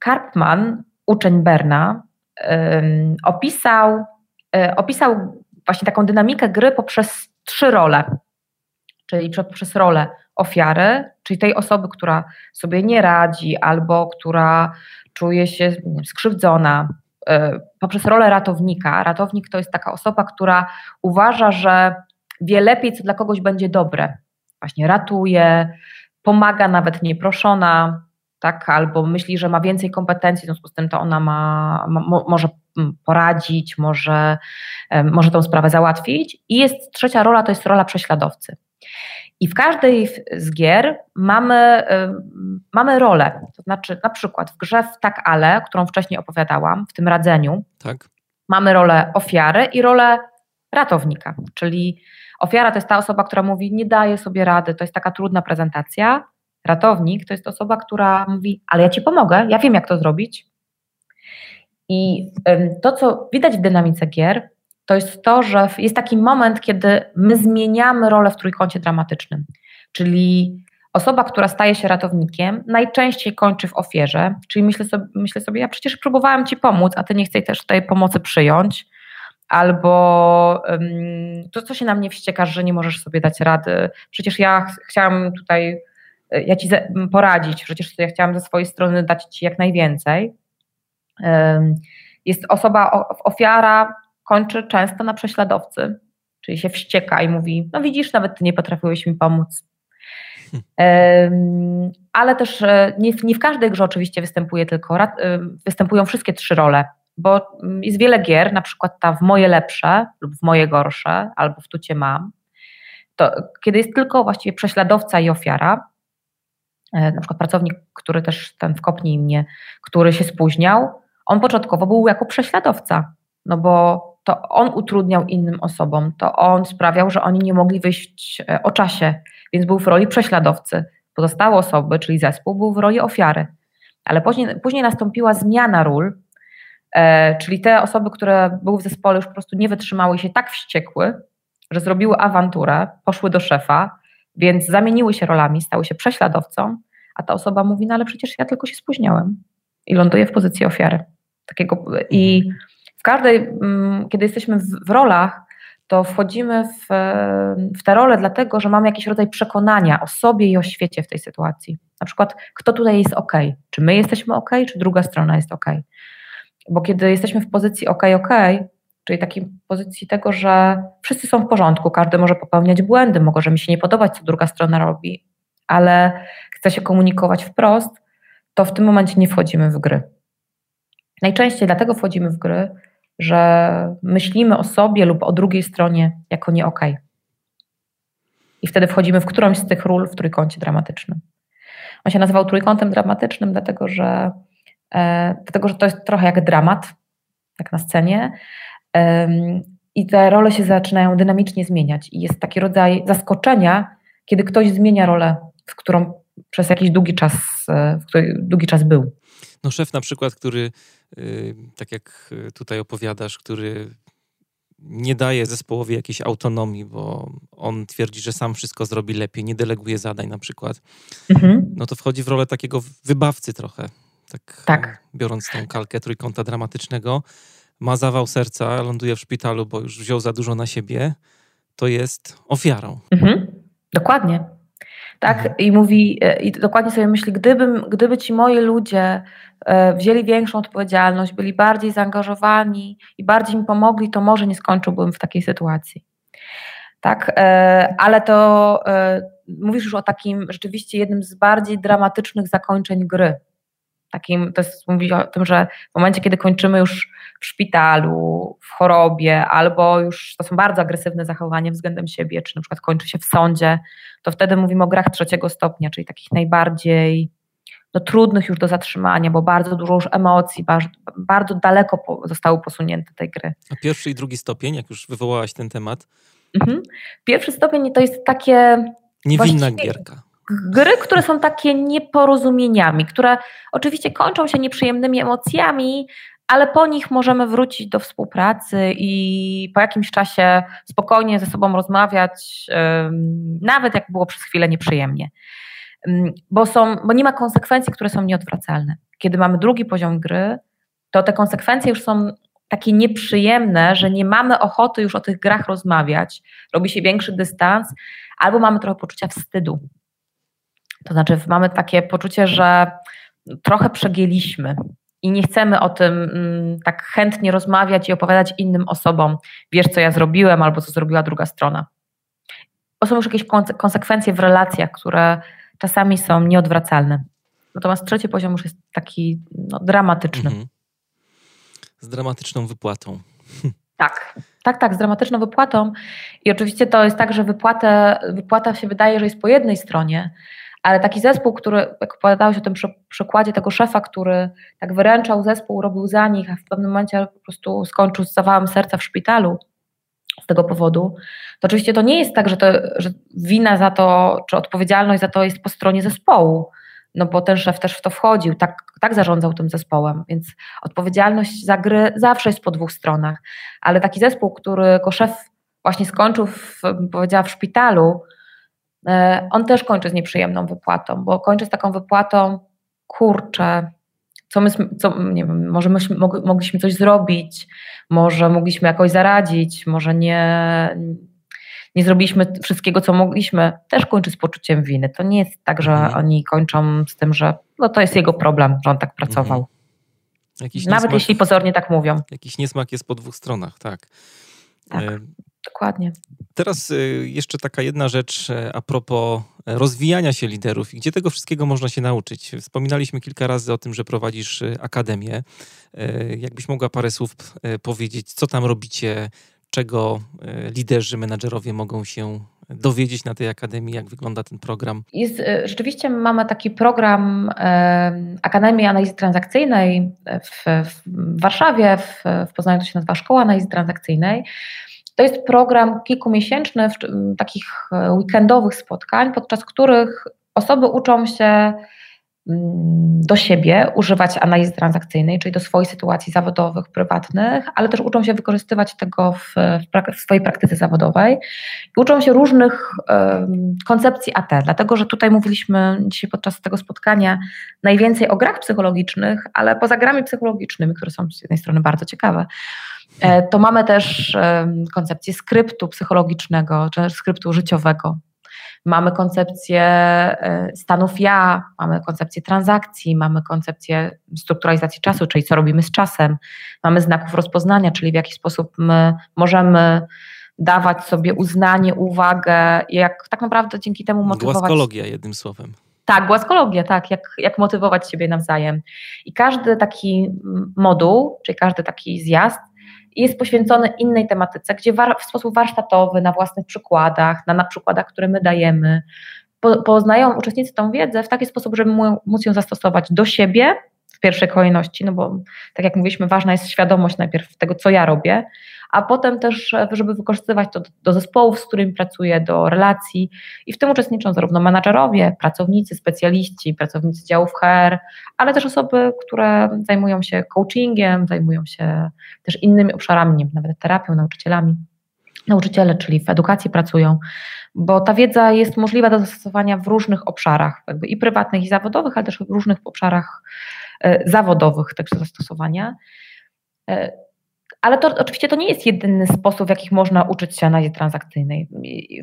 Karpman, uczeń Berna, opisał, um, opisał właśnie taką dynamikę gry poprzez trzy role, czyli przez rolę ofiary, czyli tej osoby, która sobie nie radzi albo która czuje się skrzywdzona, e, poprzez rolę ratownika. Ratownik to jest taka osoba, która uważa, że wie lepiej, co dla kogoś będzie dobre. Właśnie ratuje, pomaga nawet nieproszona, tak, albo myśli, że ma więcej kompetencji, w związku z tym to ona ma, ma może poradzić, może, może tą sprawę załatwić. I jest trzecia rola, to jest rola prześladowcy. I w każdej z gier mamy, mamy rolę. To znaczy, na przykład w grze w Tak Ale, którą wcześniej opowiadałam, w tym radzeniu, tak. mamy rolę ofiary i rolę ratownika. Czyli ofiara to jest ta osoba, która mówi, nie daje sobie rady, to jest taka trudna prezentacja. Ratownik to jest osoba, która mówi, ale ja ci pomogę, ja wiem, jak to zrobić. I to, co widać w dynamice gier, to jest to, że jest taki moment, kiedy my zmieniamy rolę w trójkącie dramatycznym. Czyli osoba, która staje się ratownikiem, najczęściej kończy w ofierze, czyli myślę sobie, myślę sobie, ja przecież próbowałam ci pomóc, a ty nie chcesz też tej pomocy przyjąć, albo to, co się na mnie wściekasz, że nie możesz sobie dać rady, przecież ja ch chciałam tutaj, ja ci poradzić, przecież ja chciałam ze swojej strony dać ci jak najwięcej. Jest osoba, ofiara kończy często na prześladowcy, czyli się wścieka i mówi: No widzisz, nawet ty nie potrafiłeś mi pomóc. Ale też e, nie, nie w każdej grze oczywiście występuje tylko, występują wszystkie trzy role, bo jest wiele gier, na przykład ta w moje lepsze lub w moje gorsze, albo w tu cię mam. To, kiedy jest tylko właściwie prześladowca i ofiara, e, na przykład pracownik, który też ten wkopnij mnie, który się spóźniał, on początkowo był jako prześladowca, no bo to on utrudniał innym osobom, to on sprawiał, że oni nie mogli wyjść e, o czasie, więc był w roli prześladowcy. Pozostałe osoby, czyli zespół, był w roli ofiary. Ale później, później nastąpiła zmiana ról, e, czyli te osoby, które były w zespole, już po prostu nie wytrzymały się tak wściekły, że zrobiły awanturę, poszły do szefa, więc zamieniły się rolami, stały się prześladowcą, a ta osoba mówi: No ale przecież ja tylko się spóźniałem i ląduje w pozycji ofiary. Takiego, I mhm. w każdej, mm, kiedy jesteśmy w, w rolach, to wchodzimy w, w te role dlatego, że mamy jakiś rodzaj przekonania o sobie i o świecie w tej sytuacji. Na przykład, kto tutaj jest ok? Czy my jesteśmy ok, czy druga strona jest ok? Bo kiedy jesteśmy w pozycji ok, ok, czyli takiej pozycji tego, że wszyscy są w porządku, każdy może popełniać błędy, może mi się nie podobać, co druga strona robi, ale chce się komunikować wprost, to w tym momencie nie wchodzimy w gry. Najczęściej dlatego wchodzimy w gry, że myślimy o sobie lub o drugiej stronie jako nie ok. I wtedy wchodzimy w którąś z tych ról w trójkącie dramatycznym. On się nazywał trójkątem dramatycznym, dlatego że, e, dlatego, że to jest trochę jak dramat, jak na scenie. I te role się zaczynają dynamicznie zmieniać. I jest taki rodzaj zaskoczenia, kiedy ktoś zmienia rolę, w którą przez jakiś długi czas, e, w który długi czas był. No szef na przykład, który, y, tak jak tutaj opowiadasz, który nie daje zespołowi jakiejś autonomii, bo on twierdzi, że sam wszystko zrobi lepiej, nie deleguje zadań na przykład, mhm. no to wchodzi w rolę takiego wybawcy trochę. Tak, tak. biorąc tą kalkę trójkąta dramatycznego. Ma zawał serca, ląduje w szpitalu, bo już wziął za dużo na siebie, to jest ofiarą. Mhm. Dokładnie. Tak, mhm. i mówi, e, i dokładnie sobie myśli, gdybym, gdyby ci moi ludzie e, wzięli większą odpowiedzialność, byli bardziej zaangażowani i bardziej mi pomogli, to może nie skończyłbym w takiej sytuacji. Tak, e, ale to mówisz już o takim rzeczywiście jednym z bardziej dramatycznych zakończeń gry. Takim, to jest, mówi o tym, że w momencie, kiedy kończymy już w szpitalu, w chorobie, albo już to są bardzo agresywne zachowania względem siebie, czy na przykład kończy się w sądzie, to wtedy mówimy o grach trzeciego stopnia, czyli takich najbardziej no, trudnych już do zatrzymania, bo bardzo dużo już emocji, bardzo, bardzo daleko po, zostały posunięte tej gry. A pierwszy i drugi stopień, jak już wywołałaś ten temat? Mhm. Pierwszy stopień to jest takie... Niewinna gierka gry, które są takie nieporozumieniami, które oczywiście kończą się nieprzyjemnymi emocjami, ale po nich możemy wrócić do współpracy i po jakimś czasie spokojnie ze sobą rozmawiać, nawet jak było przez chwilę nieprzyjemnie. Bo, są, bo nie ma konsekwencji, które są nieodwracalne. Kiedy mamy drugi poziom gry, to te konsekwencje już są takie nieprzyjemne, że nie mamy ochoty już o tych grach rozmawiać, robi się większy dystans, albo mamy trochę poczucia wstydu. To znaczy, mamy takie poczucie, że trochę przegięliśmy i nie chcemy o tym mm, tak chętnie rozmawiać i opowiadać innym osobom, wiesz, co ja zrobiłem albo co zrobiła druga strona. To są już jakieś konsekwencje w relacjach, które czasami są nieodwracalne. Natomiast trzeci poziom już jest taki no, dramatyczny. Mhm. Z dramatyczną wypłatą. Tak, tak, tak, z dramatyczną wypłatą. I oczywiście to jest tak, że wypłatę, wypłata się wydaje, że jest po jednej stronie, ale taki zespół, który, jak opowiadałeś o tym przykładzie tego szefa, który tak wyręczał zespół, robił za nich, a w pewnym momencie po prostu skończył z zawałem serca w szpitalu z tego powodu, to oczywiście to nie jest tak, że, to, że wina za to, czy odpowiedzialność za to jest po stronie zespołu, no bo ten szef też w to wchodził, tak, tak zarządzał tym zespołem, więc odpowiedzialność za gry zawsze jest po dwóch stronach, ale taki zespół, który jako szef właśnie skończył, powiedziała, w szpitalu, on też kończy z nieprzyjemną wypłatą, bo kończy z taką wypłatą, kurczę, co my, co, nie wiem, może myśmy, mogliśmy coś zrobić, może mogliśmy jakoś zaradzić, może nie, nie zrobiliśmy wszystkiego, co mogliśmy, też kończy z poczuciem winy. To nie jest tak, że mhm. oni kończą z tym, że no to jest jego problem, że on tak pracował. Mhm. Jakiś Nawet niesmak, jeśli pozornie tak mówią. Jakiś niesmak jest po dwóch stronach, tak. Tak. E, Dokładnie. Teraz y, jeszcze taka jedna rzecz e, a propos e, rozwijania się liderów i gdzie tego wszystkiego można się nauczyć. Wspominaliśmy kilka razy o tym, że prowadzisz y, akademię. E, jakbyś mogła parę słów powiedzieć, co tam robicie, czego liderzy, menadżerowie mogą się dowiedzieć na tej akademii, jak wygląda ten program? Jest, rzeczywiście mamy taki program Akademii Analizy Transakcyjnej w, w Warszawie, w, w Poznaniu to się nazywa Szkoła Analizy Transakcyjnej. To jest program kilkumiesięczny, takich e, weekendowych spotkań, podczas których osoby uczą się do siebie używać analizy transakcyjnej, czyli do swoich sytuacji zawodowych, prywatnych, ale też uczą się wykorzystywać tego w, w swojej praktyce zawodowej i uczą się różnych um, koncepcji AT, dlatego że tutaj mówiliśmy dzisiaj podczas tego spotkania najwięcej o grach psychologicznych, ale poza grami psychologicznymi, które są z jednej strony bardzo ciekawe, E, to mamy też koncepcję skryptu psychologicznego, czy skryptu życiowego. Mamy koncepcję e, stanów ja, mamy koncepcję transakcji, mamy koncepcję strukturalizacji czasu, czyli co robimy z czasem, mamy znaków rozpoznania, czyli w jaki sposób my możemy dawać sobie uznanie, uwagę, jak tak naprawdę dzięki temu motywować. Głaskologia jednym słowem. Tak, głaskologia, tak, jak, jak motywować siebie nawzajem. I każdy taki moduł, czyli każdy taki zjazd jest poświęcony innej tematyce, gdzie war, w sposób warsztatowy, na własnych przykładach, na, na przykładach, które my dajemy, po, poznają uczestnicy tą wiedzę w taki sposób, żeby móc ją zastosować do siebie w pierwszej kolejności, no bo tak jak mówiliśmy, ważna jest świadomość najpierw tego, co ja robię, a potem też, żeby wykorzystywać to do, zespołów, z którymi pracuję, do relacji i w tym uczestniczą zarówno menadżerowie, pracownicy, specjaliści, pracownicy działów HR, ale też osoby, które zajmują się coachingiem, zajmują się też innymi obszarami, nie nawet terapią, nauczycielami. Nauczyciele, czyli w edukacji pracują, bo ta wiedza jest możliwa do zastosowania w różnych obszarach, jakby i prywatnych, i zawodowych, ale też w różnych obszarach e, zawodowych także zastosowania. Ale to oczywiście to nie jest jedyny sposób, w jaki można uczyć się analizy transakcyjnej.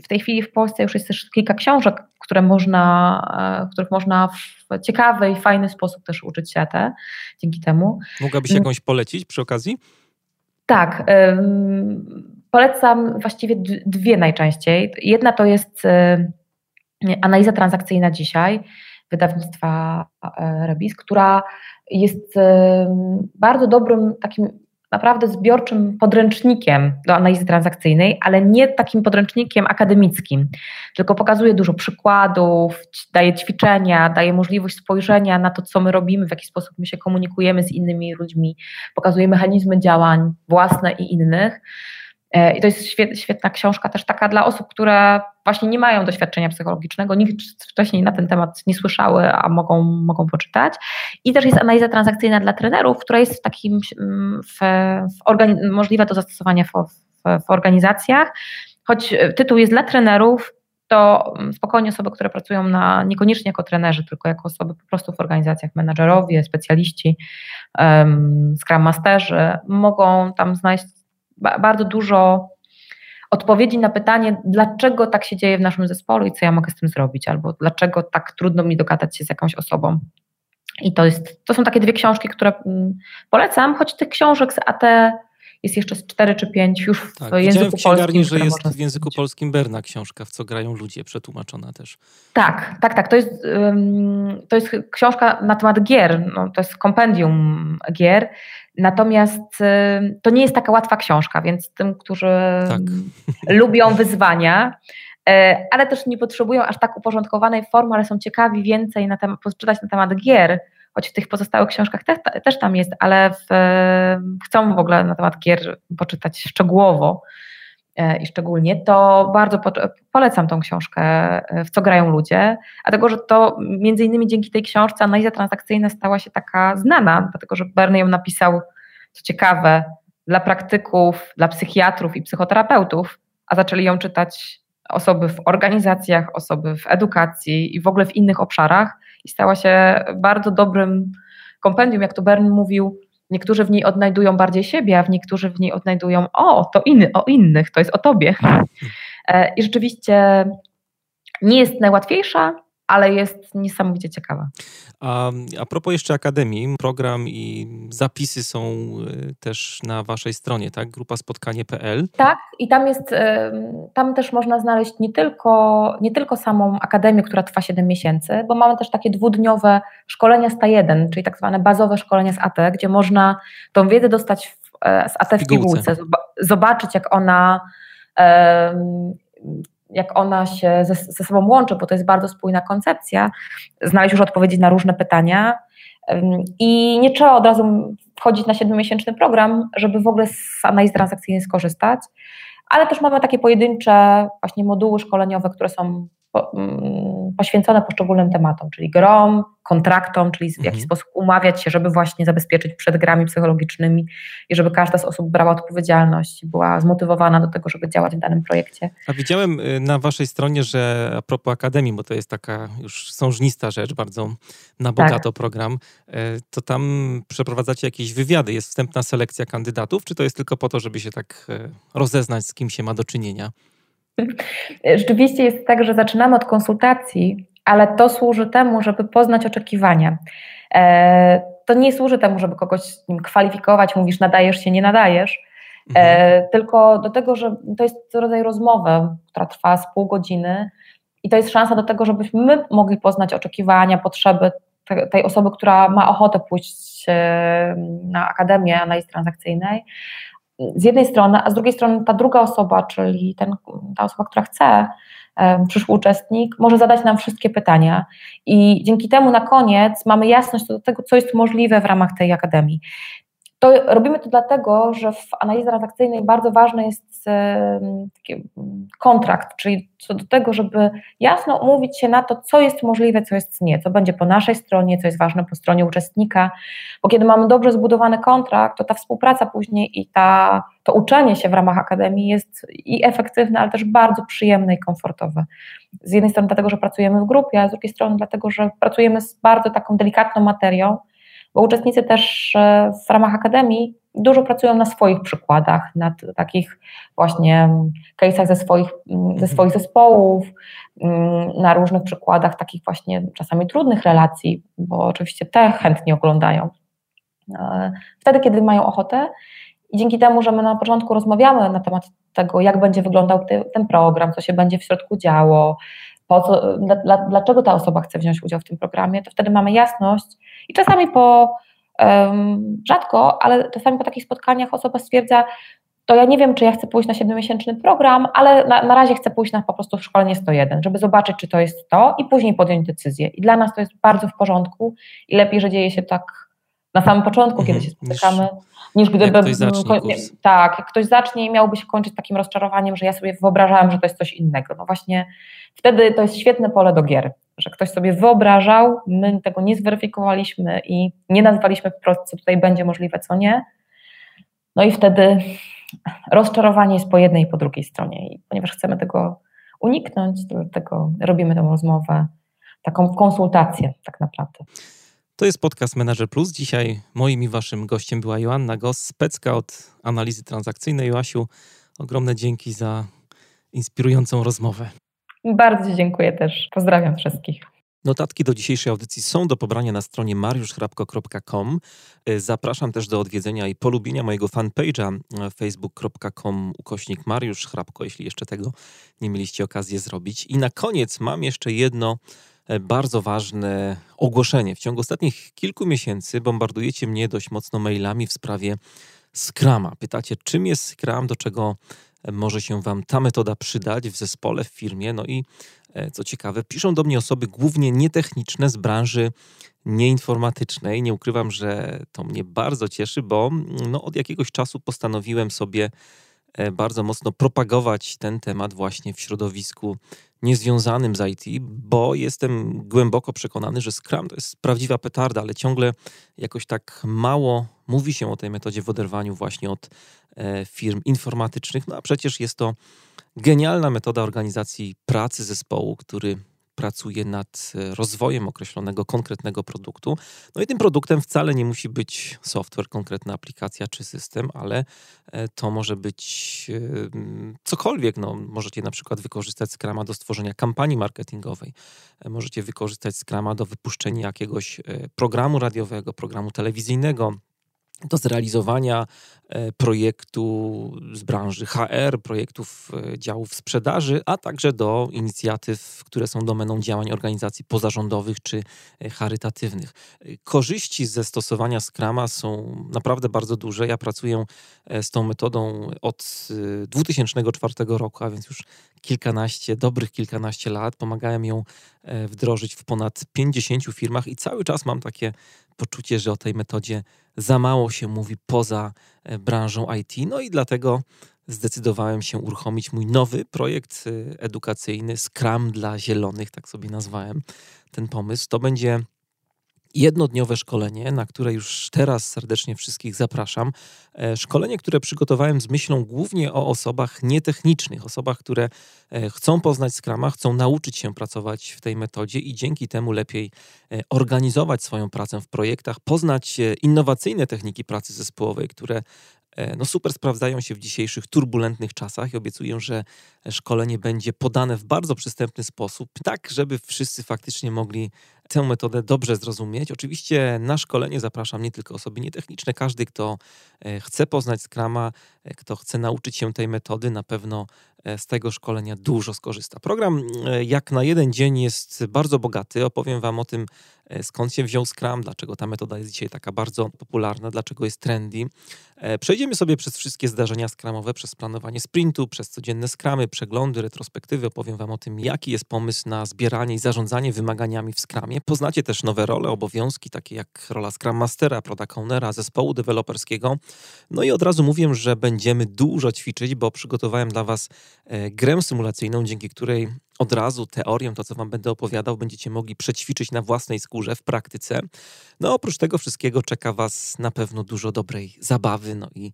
W tej chwili w Polsce już jest też kilka książek, które można, e, których można w ciekawy i fajny sposób też uczyć się te dzięki temu. Mogłabyś jakąś polecić przy okazji? Tak. Polecam właściwie dwie najczęściej. Jedna to jest e, analiza transakcyjna dzisiaj wydawnictwa e, Rebis, która jest bardzo dobrym takim naprawdę zbiorczym podręcznikiem do analizy transakcyjnej, ale nie takim podręcznikiem akademickim, tylko pokazuje dużo przykładów, daje ćwiczenia, daje możliwość spojrzenia na to, co my robimy, w jaki sposób my się komunikujemy z innymi ludźmi, pokazuje mechanizmy działań własne i innych. E, I to jest świetna książka też taka dla osób, które właśnie nie mają doświadczenia psychologicznego, nikt wcześniej na ten temat nie słyszały, a mogą, mogą poczytać. I też jest analiza transakcyjna dla trenerów, która jest w takim mm, w, w możliwa do zastosowania w, w, w organizacjach. Choć tytuł jest dla trenerów, to mm, spokojnie osoby, które pracują na, niekoniecznie jako trenerzy, tylko jako osoby po prostu w organizacjach, menedżerowie, specjaliści, um, scrum masterzy, mogą tam znaleźć bardzo dużo odpowiedzi na pytanie, dlaczego tak się dzieje w naszym zespole i co ja mogę z tym zrobić, albo dlaczego tak trudno mi dogadać się z jakąś osobą. I to, jest, to są takie dwie książki, które mm, polecam, choć tych książek z AT jest jeszcze z cztery czy pięć już w tak, języku w polskim. że jest w języku polskim Berna książka, w co grają ludzie, przetłumaczona też. Tak, tak, tak. To jest, to jest książka na temat gier, no, to jest kompendium gier. Natomiast to nie jest taka łatwa książka, więc tym, którzy tak. lubią wyzwania, y, ale też nie potrzebują aż tak uporządkowanej formy, ale są ciekawi więcej na temat, poczytać na temat gier, choć w tych pozostałych książkach te, też tam jest, ale w, chcą w ogóle na temat gier poczytać szczegółowo y, i szczególnie, to bardzo po, polecam tą książkę W co grają ludzie, dlatego że to między innymi dzięki tej książce analiza transakcyjna stała się taka znana, dlatego że Bernie ją napisał co ciekawe, dla praktyków, dla psychiatrów i psychoterapeutów, a zaczęli ją czytać osoby w organizacjach, osoby w edukacji i w ogóle w innych obszarach i stała się bardzo dobrym kompendium, jak to Bern mówił, niektórzy w niej odnajdują bardziej siebie, a w niektórzy w niej odnajdują o, to inny, o innych, to jest o tobie. E, I rzeczywiście nie jest najłatwiejsza, ale jest niesamowicie ciekawa. A, a propos jeszcze Akademii, program i zapisy są y, też na waszej stronie, tak? Grupa spotkanie.pl. Tak, i tam jest, tam też można znaleźć nie tylko, nie tylko samą Akademię, która trwa 7 miesięcy, bo mamy też takie dwudniowe szkolenia z T1, czyli tak zwane bazowe szkolenia z AT, gdzie można tą wiedzę dostać w, e, z AT w pigułce, zobaczyć jak ona jak ona się ze, ze sobą łączy, bo to jest bardzo spójna koncepcja, znaleźć już odpowiedzi na różne pytania. I nie trzeba od razu wchodzić na siedmiomiesięczny program, żeby w ogóle z analizy transakcyjnej skorzystać, ale też mamy takie pojedyncze właśnie moduły szkoleniowe, które są poświęcone poszczególnym tematom, czyli grom, kontraktom, czyli w jaki mhm. sposób umawiać się, żeby właśnie zabezpieczyć przed grami psychologicznymi i żeby każda z osób brała odpowiedzialność i była zmotywowana do tego, żeby działać w danym projekcie. A widziałem y, na waszej stronie, że a propos Akademii, bo to jest taka już sążnista rzecz, bardzo na bogato tak. program, y, to tam przeprowadzacie jakieś wywiady, jest wstępna selekcja kandydatów, czy to jest tylko po to, żeby się tak y, rozeznać, z kim się ma do czynienia? Rzeczywiście jest tak, że zaczynamy od konsultacji, ale to służy temu, żeby poznać oczekiwania. E, to nie służy temu, żeby kogoś kwalifikować, mówisz nadajesz się, nie nadajesz, e, mhm. tylko do tego, że to jest rodzaj rozmowy, która trwa z pół godziny i to jest szansa do tego, żebyśmy my mogli poznać oczekiwania, potrzeby tej osoby, która ma ochotę pójść e, na Akademię Analizy Transakcyjnej, z jednej strony, a z drugiej strony ta druga osoba, czyli ten, ta osoba, która chce, przyszły uczestnik, może zadać nam wszystkie pytania i dzięki temu na koniec mamy jasność do tego, co jest możliwe w ramach tej akademii. To robimy to dlatego, że w analizie transakcyjnej bardzo ważny jest taki kontrakt, czyli co do tego, żeby jasno umówić się na to, co jest możliwe, co jest nie, co będzie po naszej stronie, co jest ważne po stronie uczestnika, bo kiedy mamy dobrze zbudowany kontrakt, to ta współpraca później i ta, to uczenie się w ramach akademii jest i efektywne, ale też bardzo przyjemne i komfortowe. Z jednej strony dlatego, że pracujemy w grupie, a z drugiej strony dlatego, że pracujemy z bardzo taką delikatną materią, bo uczestnicy też e, w ramach Akademii dużo pracują na swoich przykładach, na takich właśnie case'ach ze swoich, ze mhm. swoich zespołów, mm, na różnych przykładach takich właśnie czasami trudnych relacji, bo oczywiście te chętnie oglądają. E, wtedy, kiedy mają ochotę i dzięki temu, że my na początku rozmawiamy na temat tego, jak będzie wyglądał ten program, co się będzie w środku działo, po co, dla, dlaczego ta osoba chce wziąć udział w tym programie, to wtedy mamy jasność i czasami po, um, rzadko, ale czasami po takich spotkaniach osoba stwierdza, to ja nie wiem, czy ja chcę pójść na 7-miesięczny program, ale na, na razie chcę pójść na po prostu w szkolenie 101, żeby zobaczyć, czy to jest to i później podjąć decyzję. I dla nas to jest bardzo w porządku i lepiej, że dzieje się tak na samym początku, kiedy mhm. się spotykamy, niż gdyby. Jak ktoś zacznie kurs. Tak, jak ktoś zacznie i miałby się kończyć takim rozczarowaniem, że ja sobie wyobrażałem, że to jest coś innego. No właśnie wtedy to jest świetne pole do gier, że ktoś sobie wyobrażał, my tego nie zweryfikowaliśmy i nie nazwaliśmy wprost, co tutaj będzie możliwe, co nie. No i wtedy rozczarowanie jest po jednej i po drugiej stronie. I ponieważ chcemy tego uniknąć, dlatego robimy tę rozmowę, taką konsultację tak naprawdę. To jest podcast Manager Plus. Dzisiaj moim i waszym gościem była Joanna Goss, specka od analizy transakcyjnej. Joasiu, ogromne dzięki za inspirującą rozmowę. Bardzo dziękuję też. Pozdrawiam wszystkich. Notatki do dzisiejszej audycji są do pobrania na stronie mariuszchrapko.com. Zapraszam też do odwiedzenia i polubienia mojego fanpage'a facebook.com ukośnik Mariusz Chrapko, jeśli jeszcze tego nie mieliście okazji zrobić. I na koniec mam jeszcze jedno E, bardzo ważne ogłoszenie. W ciągu ostatnich kilku miesięcy bombardujecie mnie dość mocno mailami w sprawie Scrama. Pytacie, czym jest Scrum, do czego e, może się Wam ta metoda przydać w zespole, w firmie. No i e, co ciekawe, piszą do mnie osoby głównie nietechniczne z branży nieinformatycznej. Nie ukrywam, że to mnie bardzo cieszy, bo mm, no, od jakiegoś czasu postanowiłem sobie bardzo mocno propagować ten temat właśnie w środowisku niezwiązanym z IT, bo jestem głęboko przekonany, że Scrum to jest prawdziwa petarda, ale ciągle jakoś tak mało mówi się o tej metodzie w oderwaniu właśnie od e, firm informatycznych. No a przecież jest to genialna metoda organizacji pracy zespołu, który pracuje nad e, rozwojem określonego konkretnego produktu. No i tym produktem wcale nie musi być software, konkretna aplikacja czy system, ale e, to może być e, cokolwiek. No, możecie na przykład wykorzystać Scrama do stworzenia kampanii marketingowej. Możecie wykorzystać Scrama do wypuszczenia jakiegoś programu radiowego, programu telewizyjnego, do zrealizowania e, projektu z branży HR, projektów e, działów sprzedaży, a także do inicjatyw, które są domeną działań organizacji pozarządowych czy e, charytatywnych. Korzyści ze stosowania Scrama są naprawdę bardzo duże. Ja pracuję z tą metodą od 2004 roku, a więc już kilkanaście, dobrych kilkanaście lat. Pomagałem ją wdrożyć w ponad 50 firmach i cały czas mam takie poczucie, że o tej metodzie za mało się mówi poza e, branżą IT. No i dlatego zdecydowałem się uruchomić mój nowy projekt e, edukacyjny Scrum dla Zielonych, tak sobie nazwałem ten pomysł. To będzie jednodniowe szkolenie, na które już teraz serdecznie wszystkich zapraszam. E, szkolenie, które przygotowałem z myślą głównie o osobach nietechnicznych, osobach, które e, chcą poznać Scrama, chcą nauczyć się pracować w tej metodzie i dzięki temu lepiej e, organizować swoją pracę w projektach, poznać innowacyjne techniki pracy zespołowej, które no super sprawdzają się w dzisiejszych turbulentnych czasach i obiecuję, że szkolenie będzie podane w bardzo przystępny sposób, tak żeby wszyscy faktycznie mogli tę metodę dobrze zrozumieć. Oczywiście na szkolenie zapraszam nie tylko osoby nietechniczne, każdy, kto e, chce poznać Scrama, e, kto chce nauczyć się tej metody, na pewno e, z tego szkolenia dużo skorzysta. Program jak na jeden dzień jest bardzo bogaty. Opowiem Wam o tym, skąd się wziął Scrum, dlaczego ta metoda jest dzisiaj taka bardzo popularna, dlaczego jest trendy. Przejdziemy sobie przez wszystkie zdarzenia Scrumowe, przez planowanie sprintu, przez codzienne Scrumy, przeglądy, retrospektywy. Opowiem Wam o tym, jaki jest pomysł na zbieranie i zarządzanie wymaganiami w Scrumie. Poznacie też nowe role, obowiązki, takie jak rola Scrum Mastera, Product Ownera, zespołu deweloperskiego. No i od razu mówię, że będziemy dużo ćwiczyć, bo przygotowałem dla Was e, grę symulacyjną, dzięki której od razu teorię, to co Wam będę opowiadał, będziecie mogli przećwiczyć na własnej skórze w praktyce. No oprócz tego wszystkiego czeka Was na pewno dużo dobrej zabawy, no i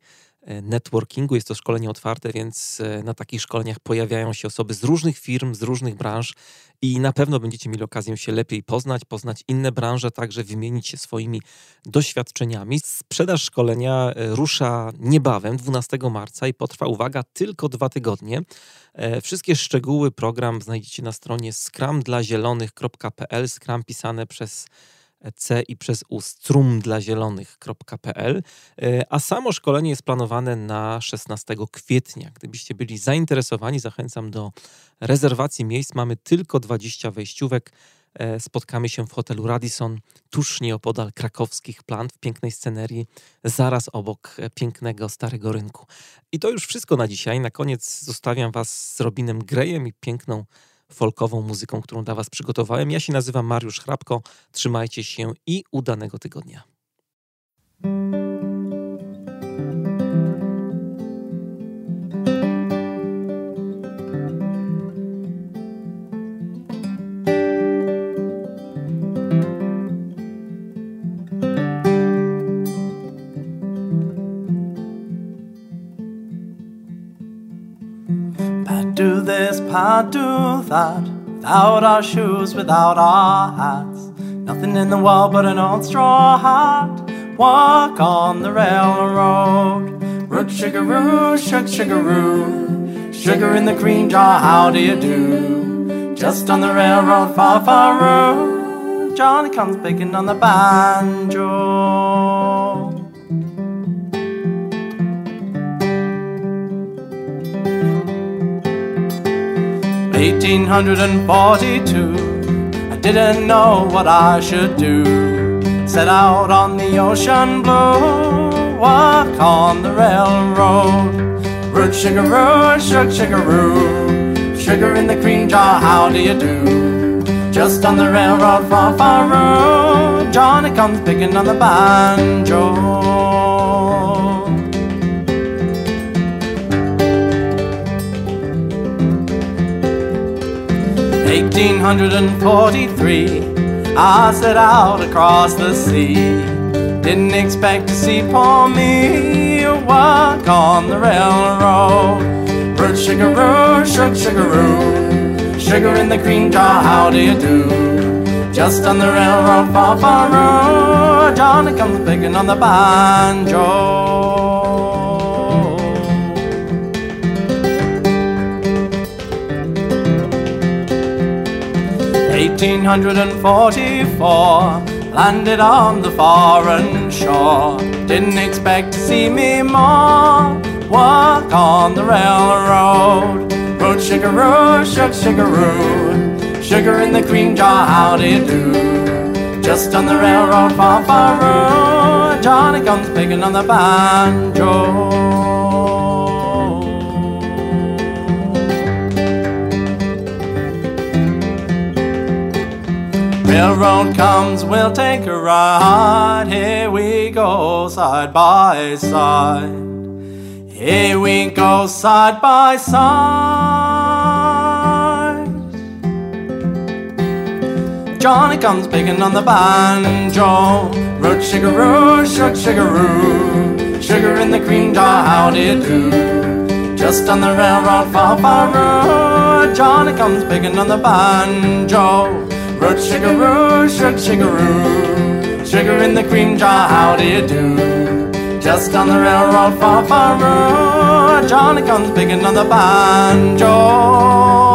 networkingu. Jest to szkolenie otwarte, więc na takich szkoleniach pojawiają się osoby z różnych firm, z różnych branż i na pewno będziecie mieli okazję się lepiej poznać, poznać inne branże, także wymienić się swoimi doświadczeniami. Sprzedaż szkolenia rusza niebawem, 12 marca i potrwa, uwaga, tylko dwa tygodnie. Wszystkie szczegóły, program znajdziecie na stronie scramdlazielonych.pl, scrum pisane przez C i przez U strumdlazielonych.pl, e, a samo szkolenie jest planowane na 16 kwietnia. Gdybyście byli zainteresowani, zachęcam do rezerwacji miejsc. Mamy tylko 20 wejściówek. E, spotkamy się w hotelu Radisson, tuż nieopodal krakowskich plant, w pięknej scenerii, zaraz obok pięknego Starego Rynku. I to już wszystko na dzisiaj. Na koniec zostawiam Was z Robinem Grejem i piękną folkową muzyką, którą dla Was przygotowałem. Ja się nazywam Mariusz Hrabko. Trzymajcie się i udanego tygodnia. Part do that. Without our shoes, without our hats. Nothing in the world but an old straw hat. Walk on the railroad. Root sugaroo, shug sugaroo. Sugar in the cream jar, how do you do? Just on the railroad, far, far road. Johnny comes picking on the banjo. 1842. I didn't know what I should do. Set out on the ocean blue, walk on the railroad. Root sugar, root, sugar, sugar. Sugar in the cream jar, how do you do? Just on the railroad, far, far road. Johnny comes picking on the banjo. 1843, I set out across the sea. Didn't expect to see poor me walk on the railroad. Root sugaroo, shug sugaroo, sugar in the cream jar, how do you do? Just on the railroad, far, far road, Johnny comes picking on the banjo. 1844, landed on the foreign shore. Didn't expect to see me more. Walk on the railroad. Road shug sugaroo. Sugar in the cream jar, how do you do? Just on the railroad, far, far road. Johnny comes picking on the banjo. Railroad comes, we'll take a ride. Here we go, side by side. Here we go, side by side. Johnny comes picking on the banjo. Root sugaroo, shug sugaroo. Sugar in the cream jar, how do you do? Just on the railroad, far, far road. Johnny comes picking on the banjo. Root sugaroo, shug sugaroo. Sugar in the cream jar, how do you do? Just on the railroad, far, far road. Johnny comes picking on the banjo.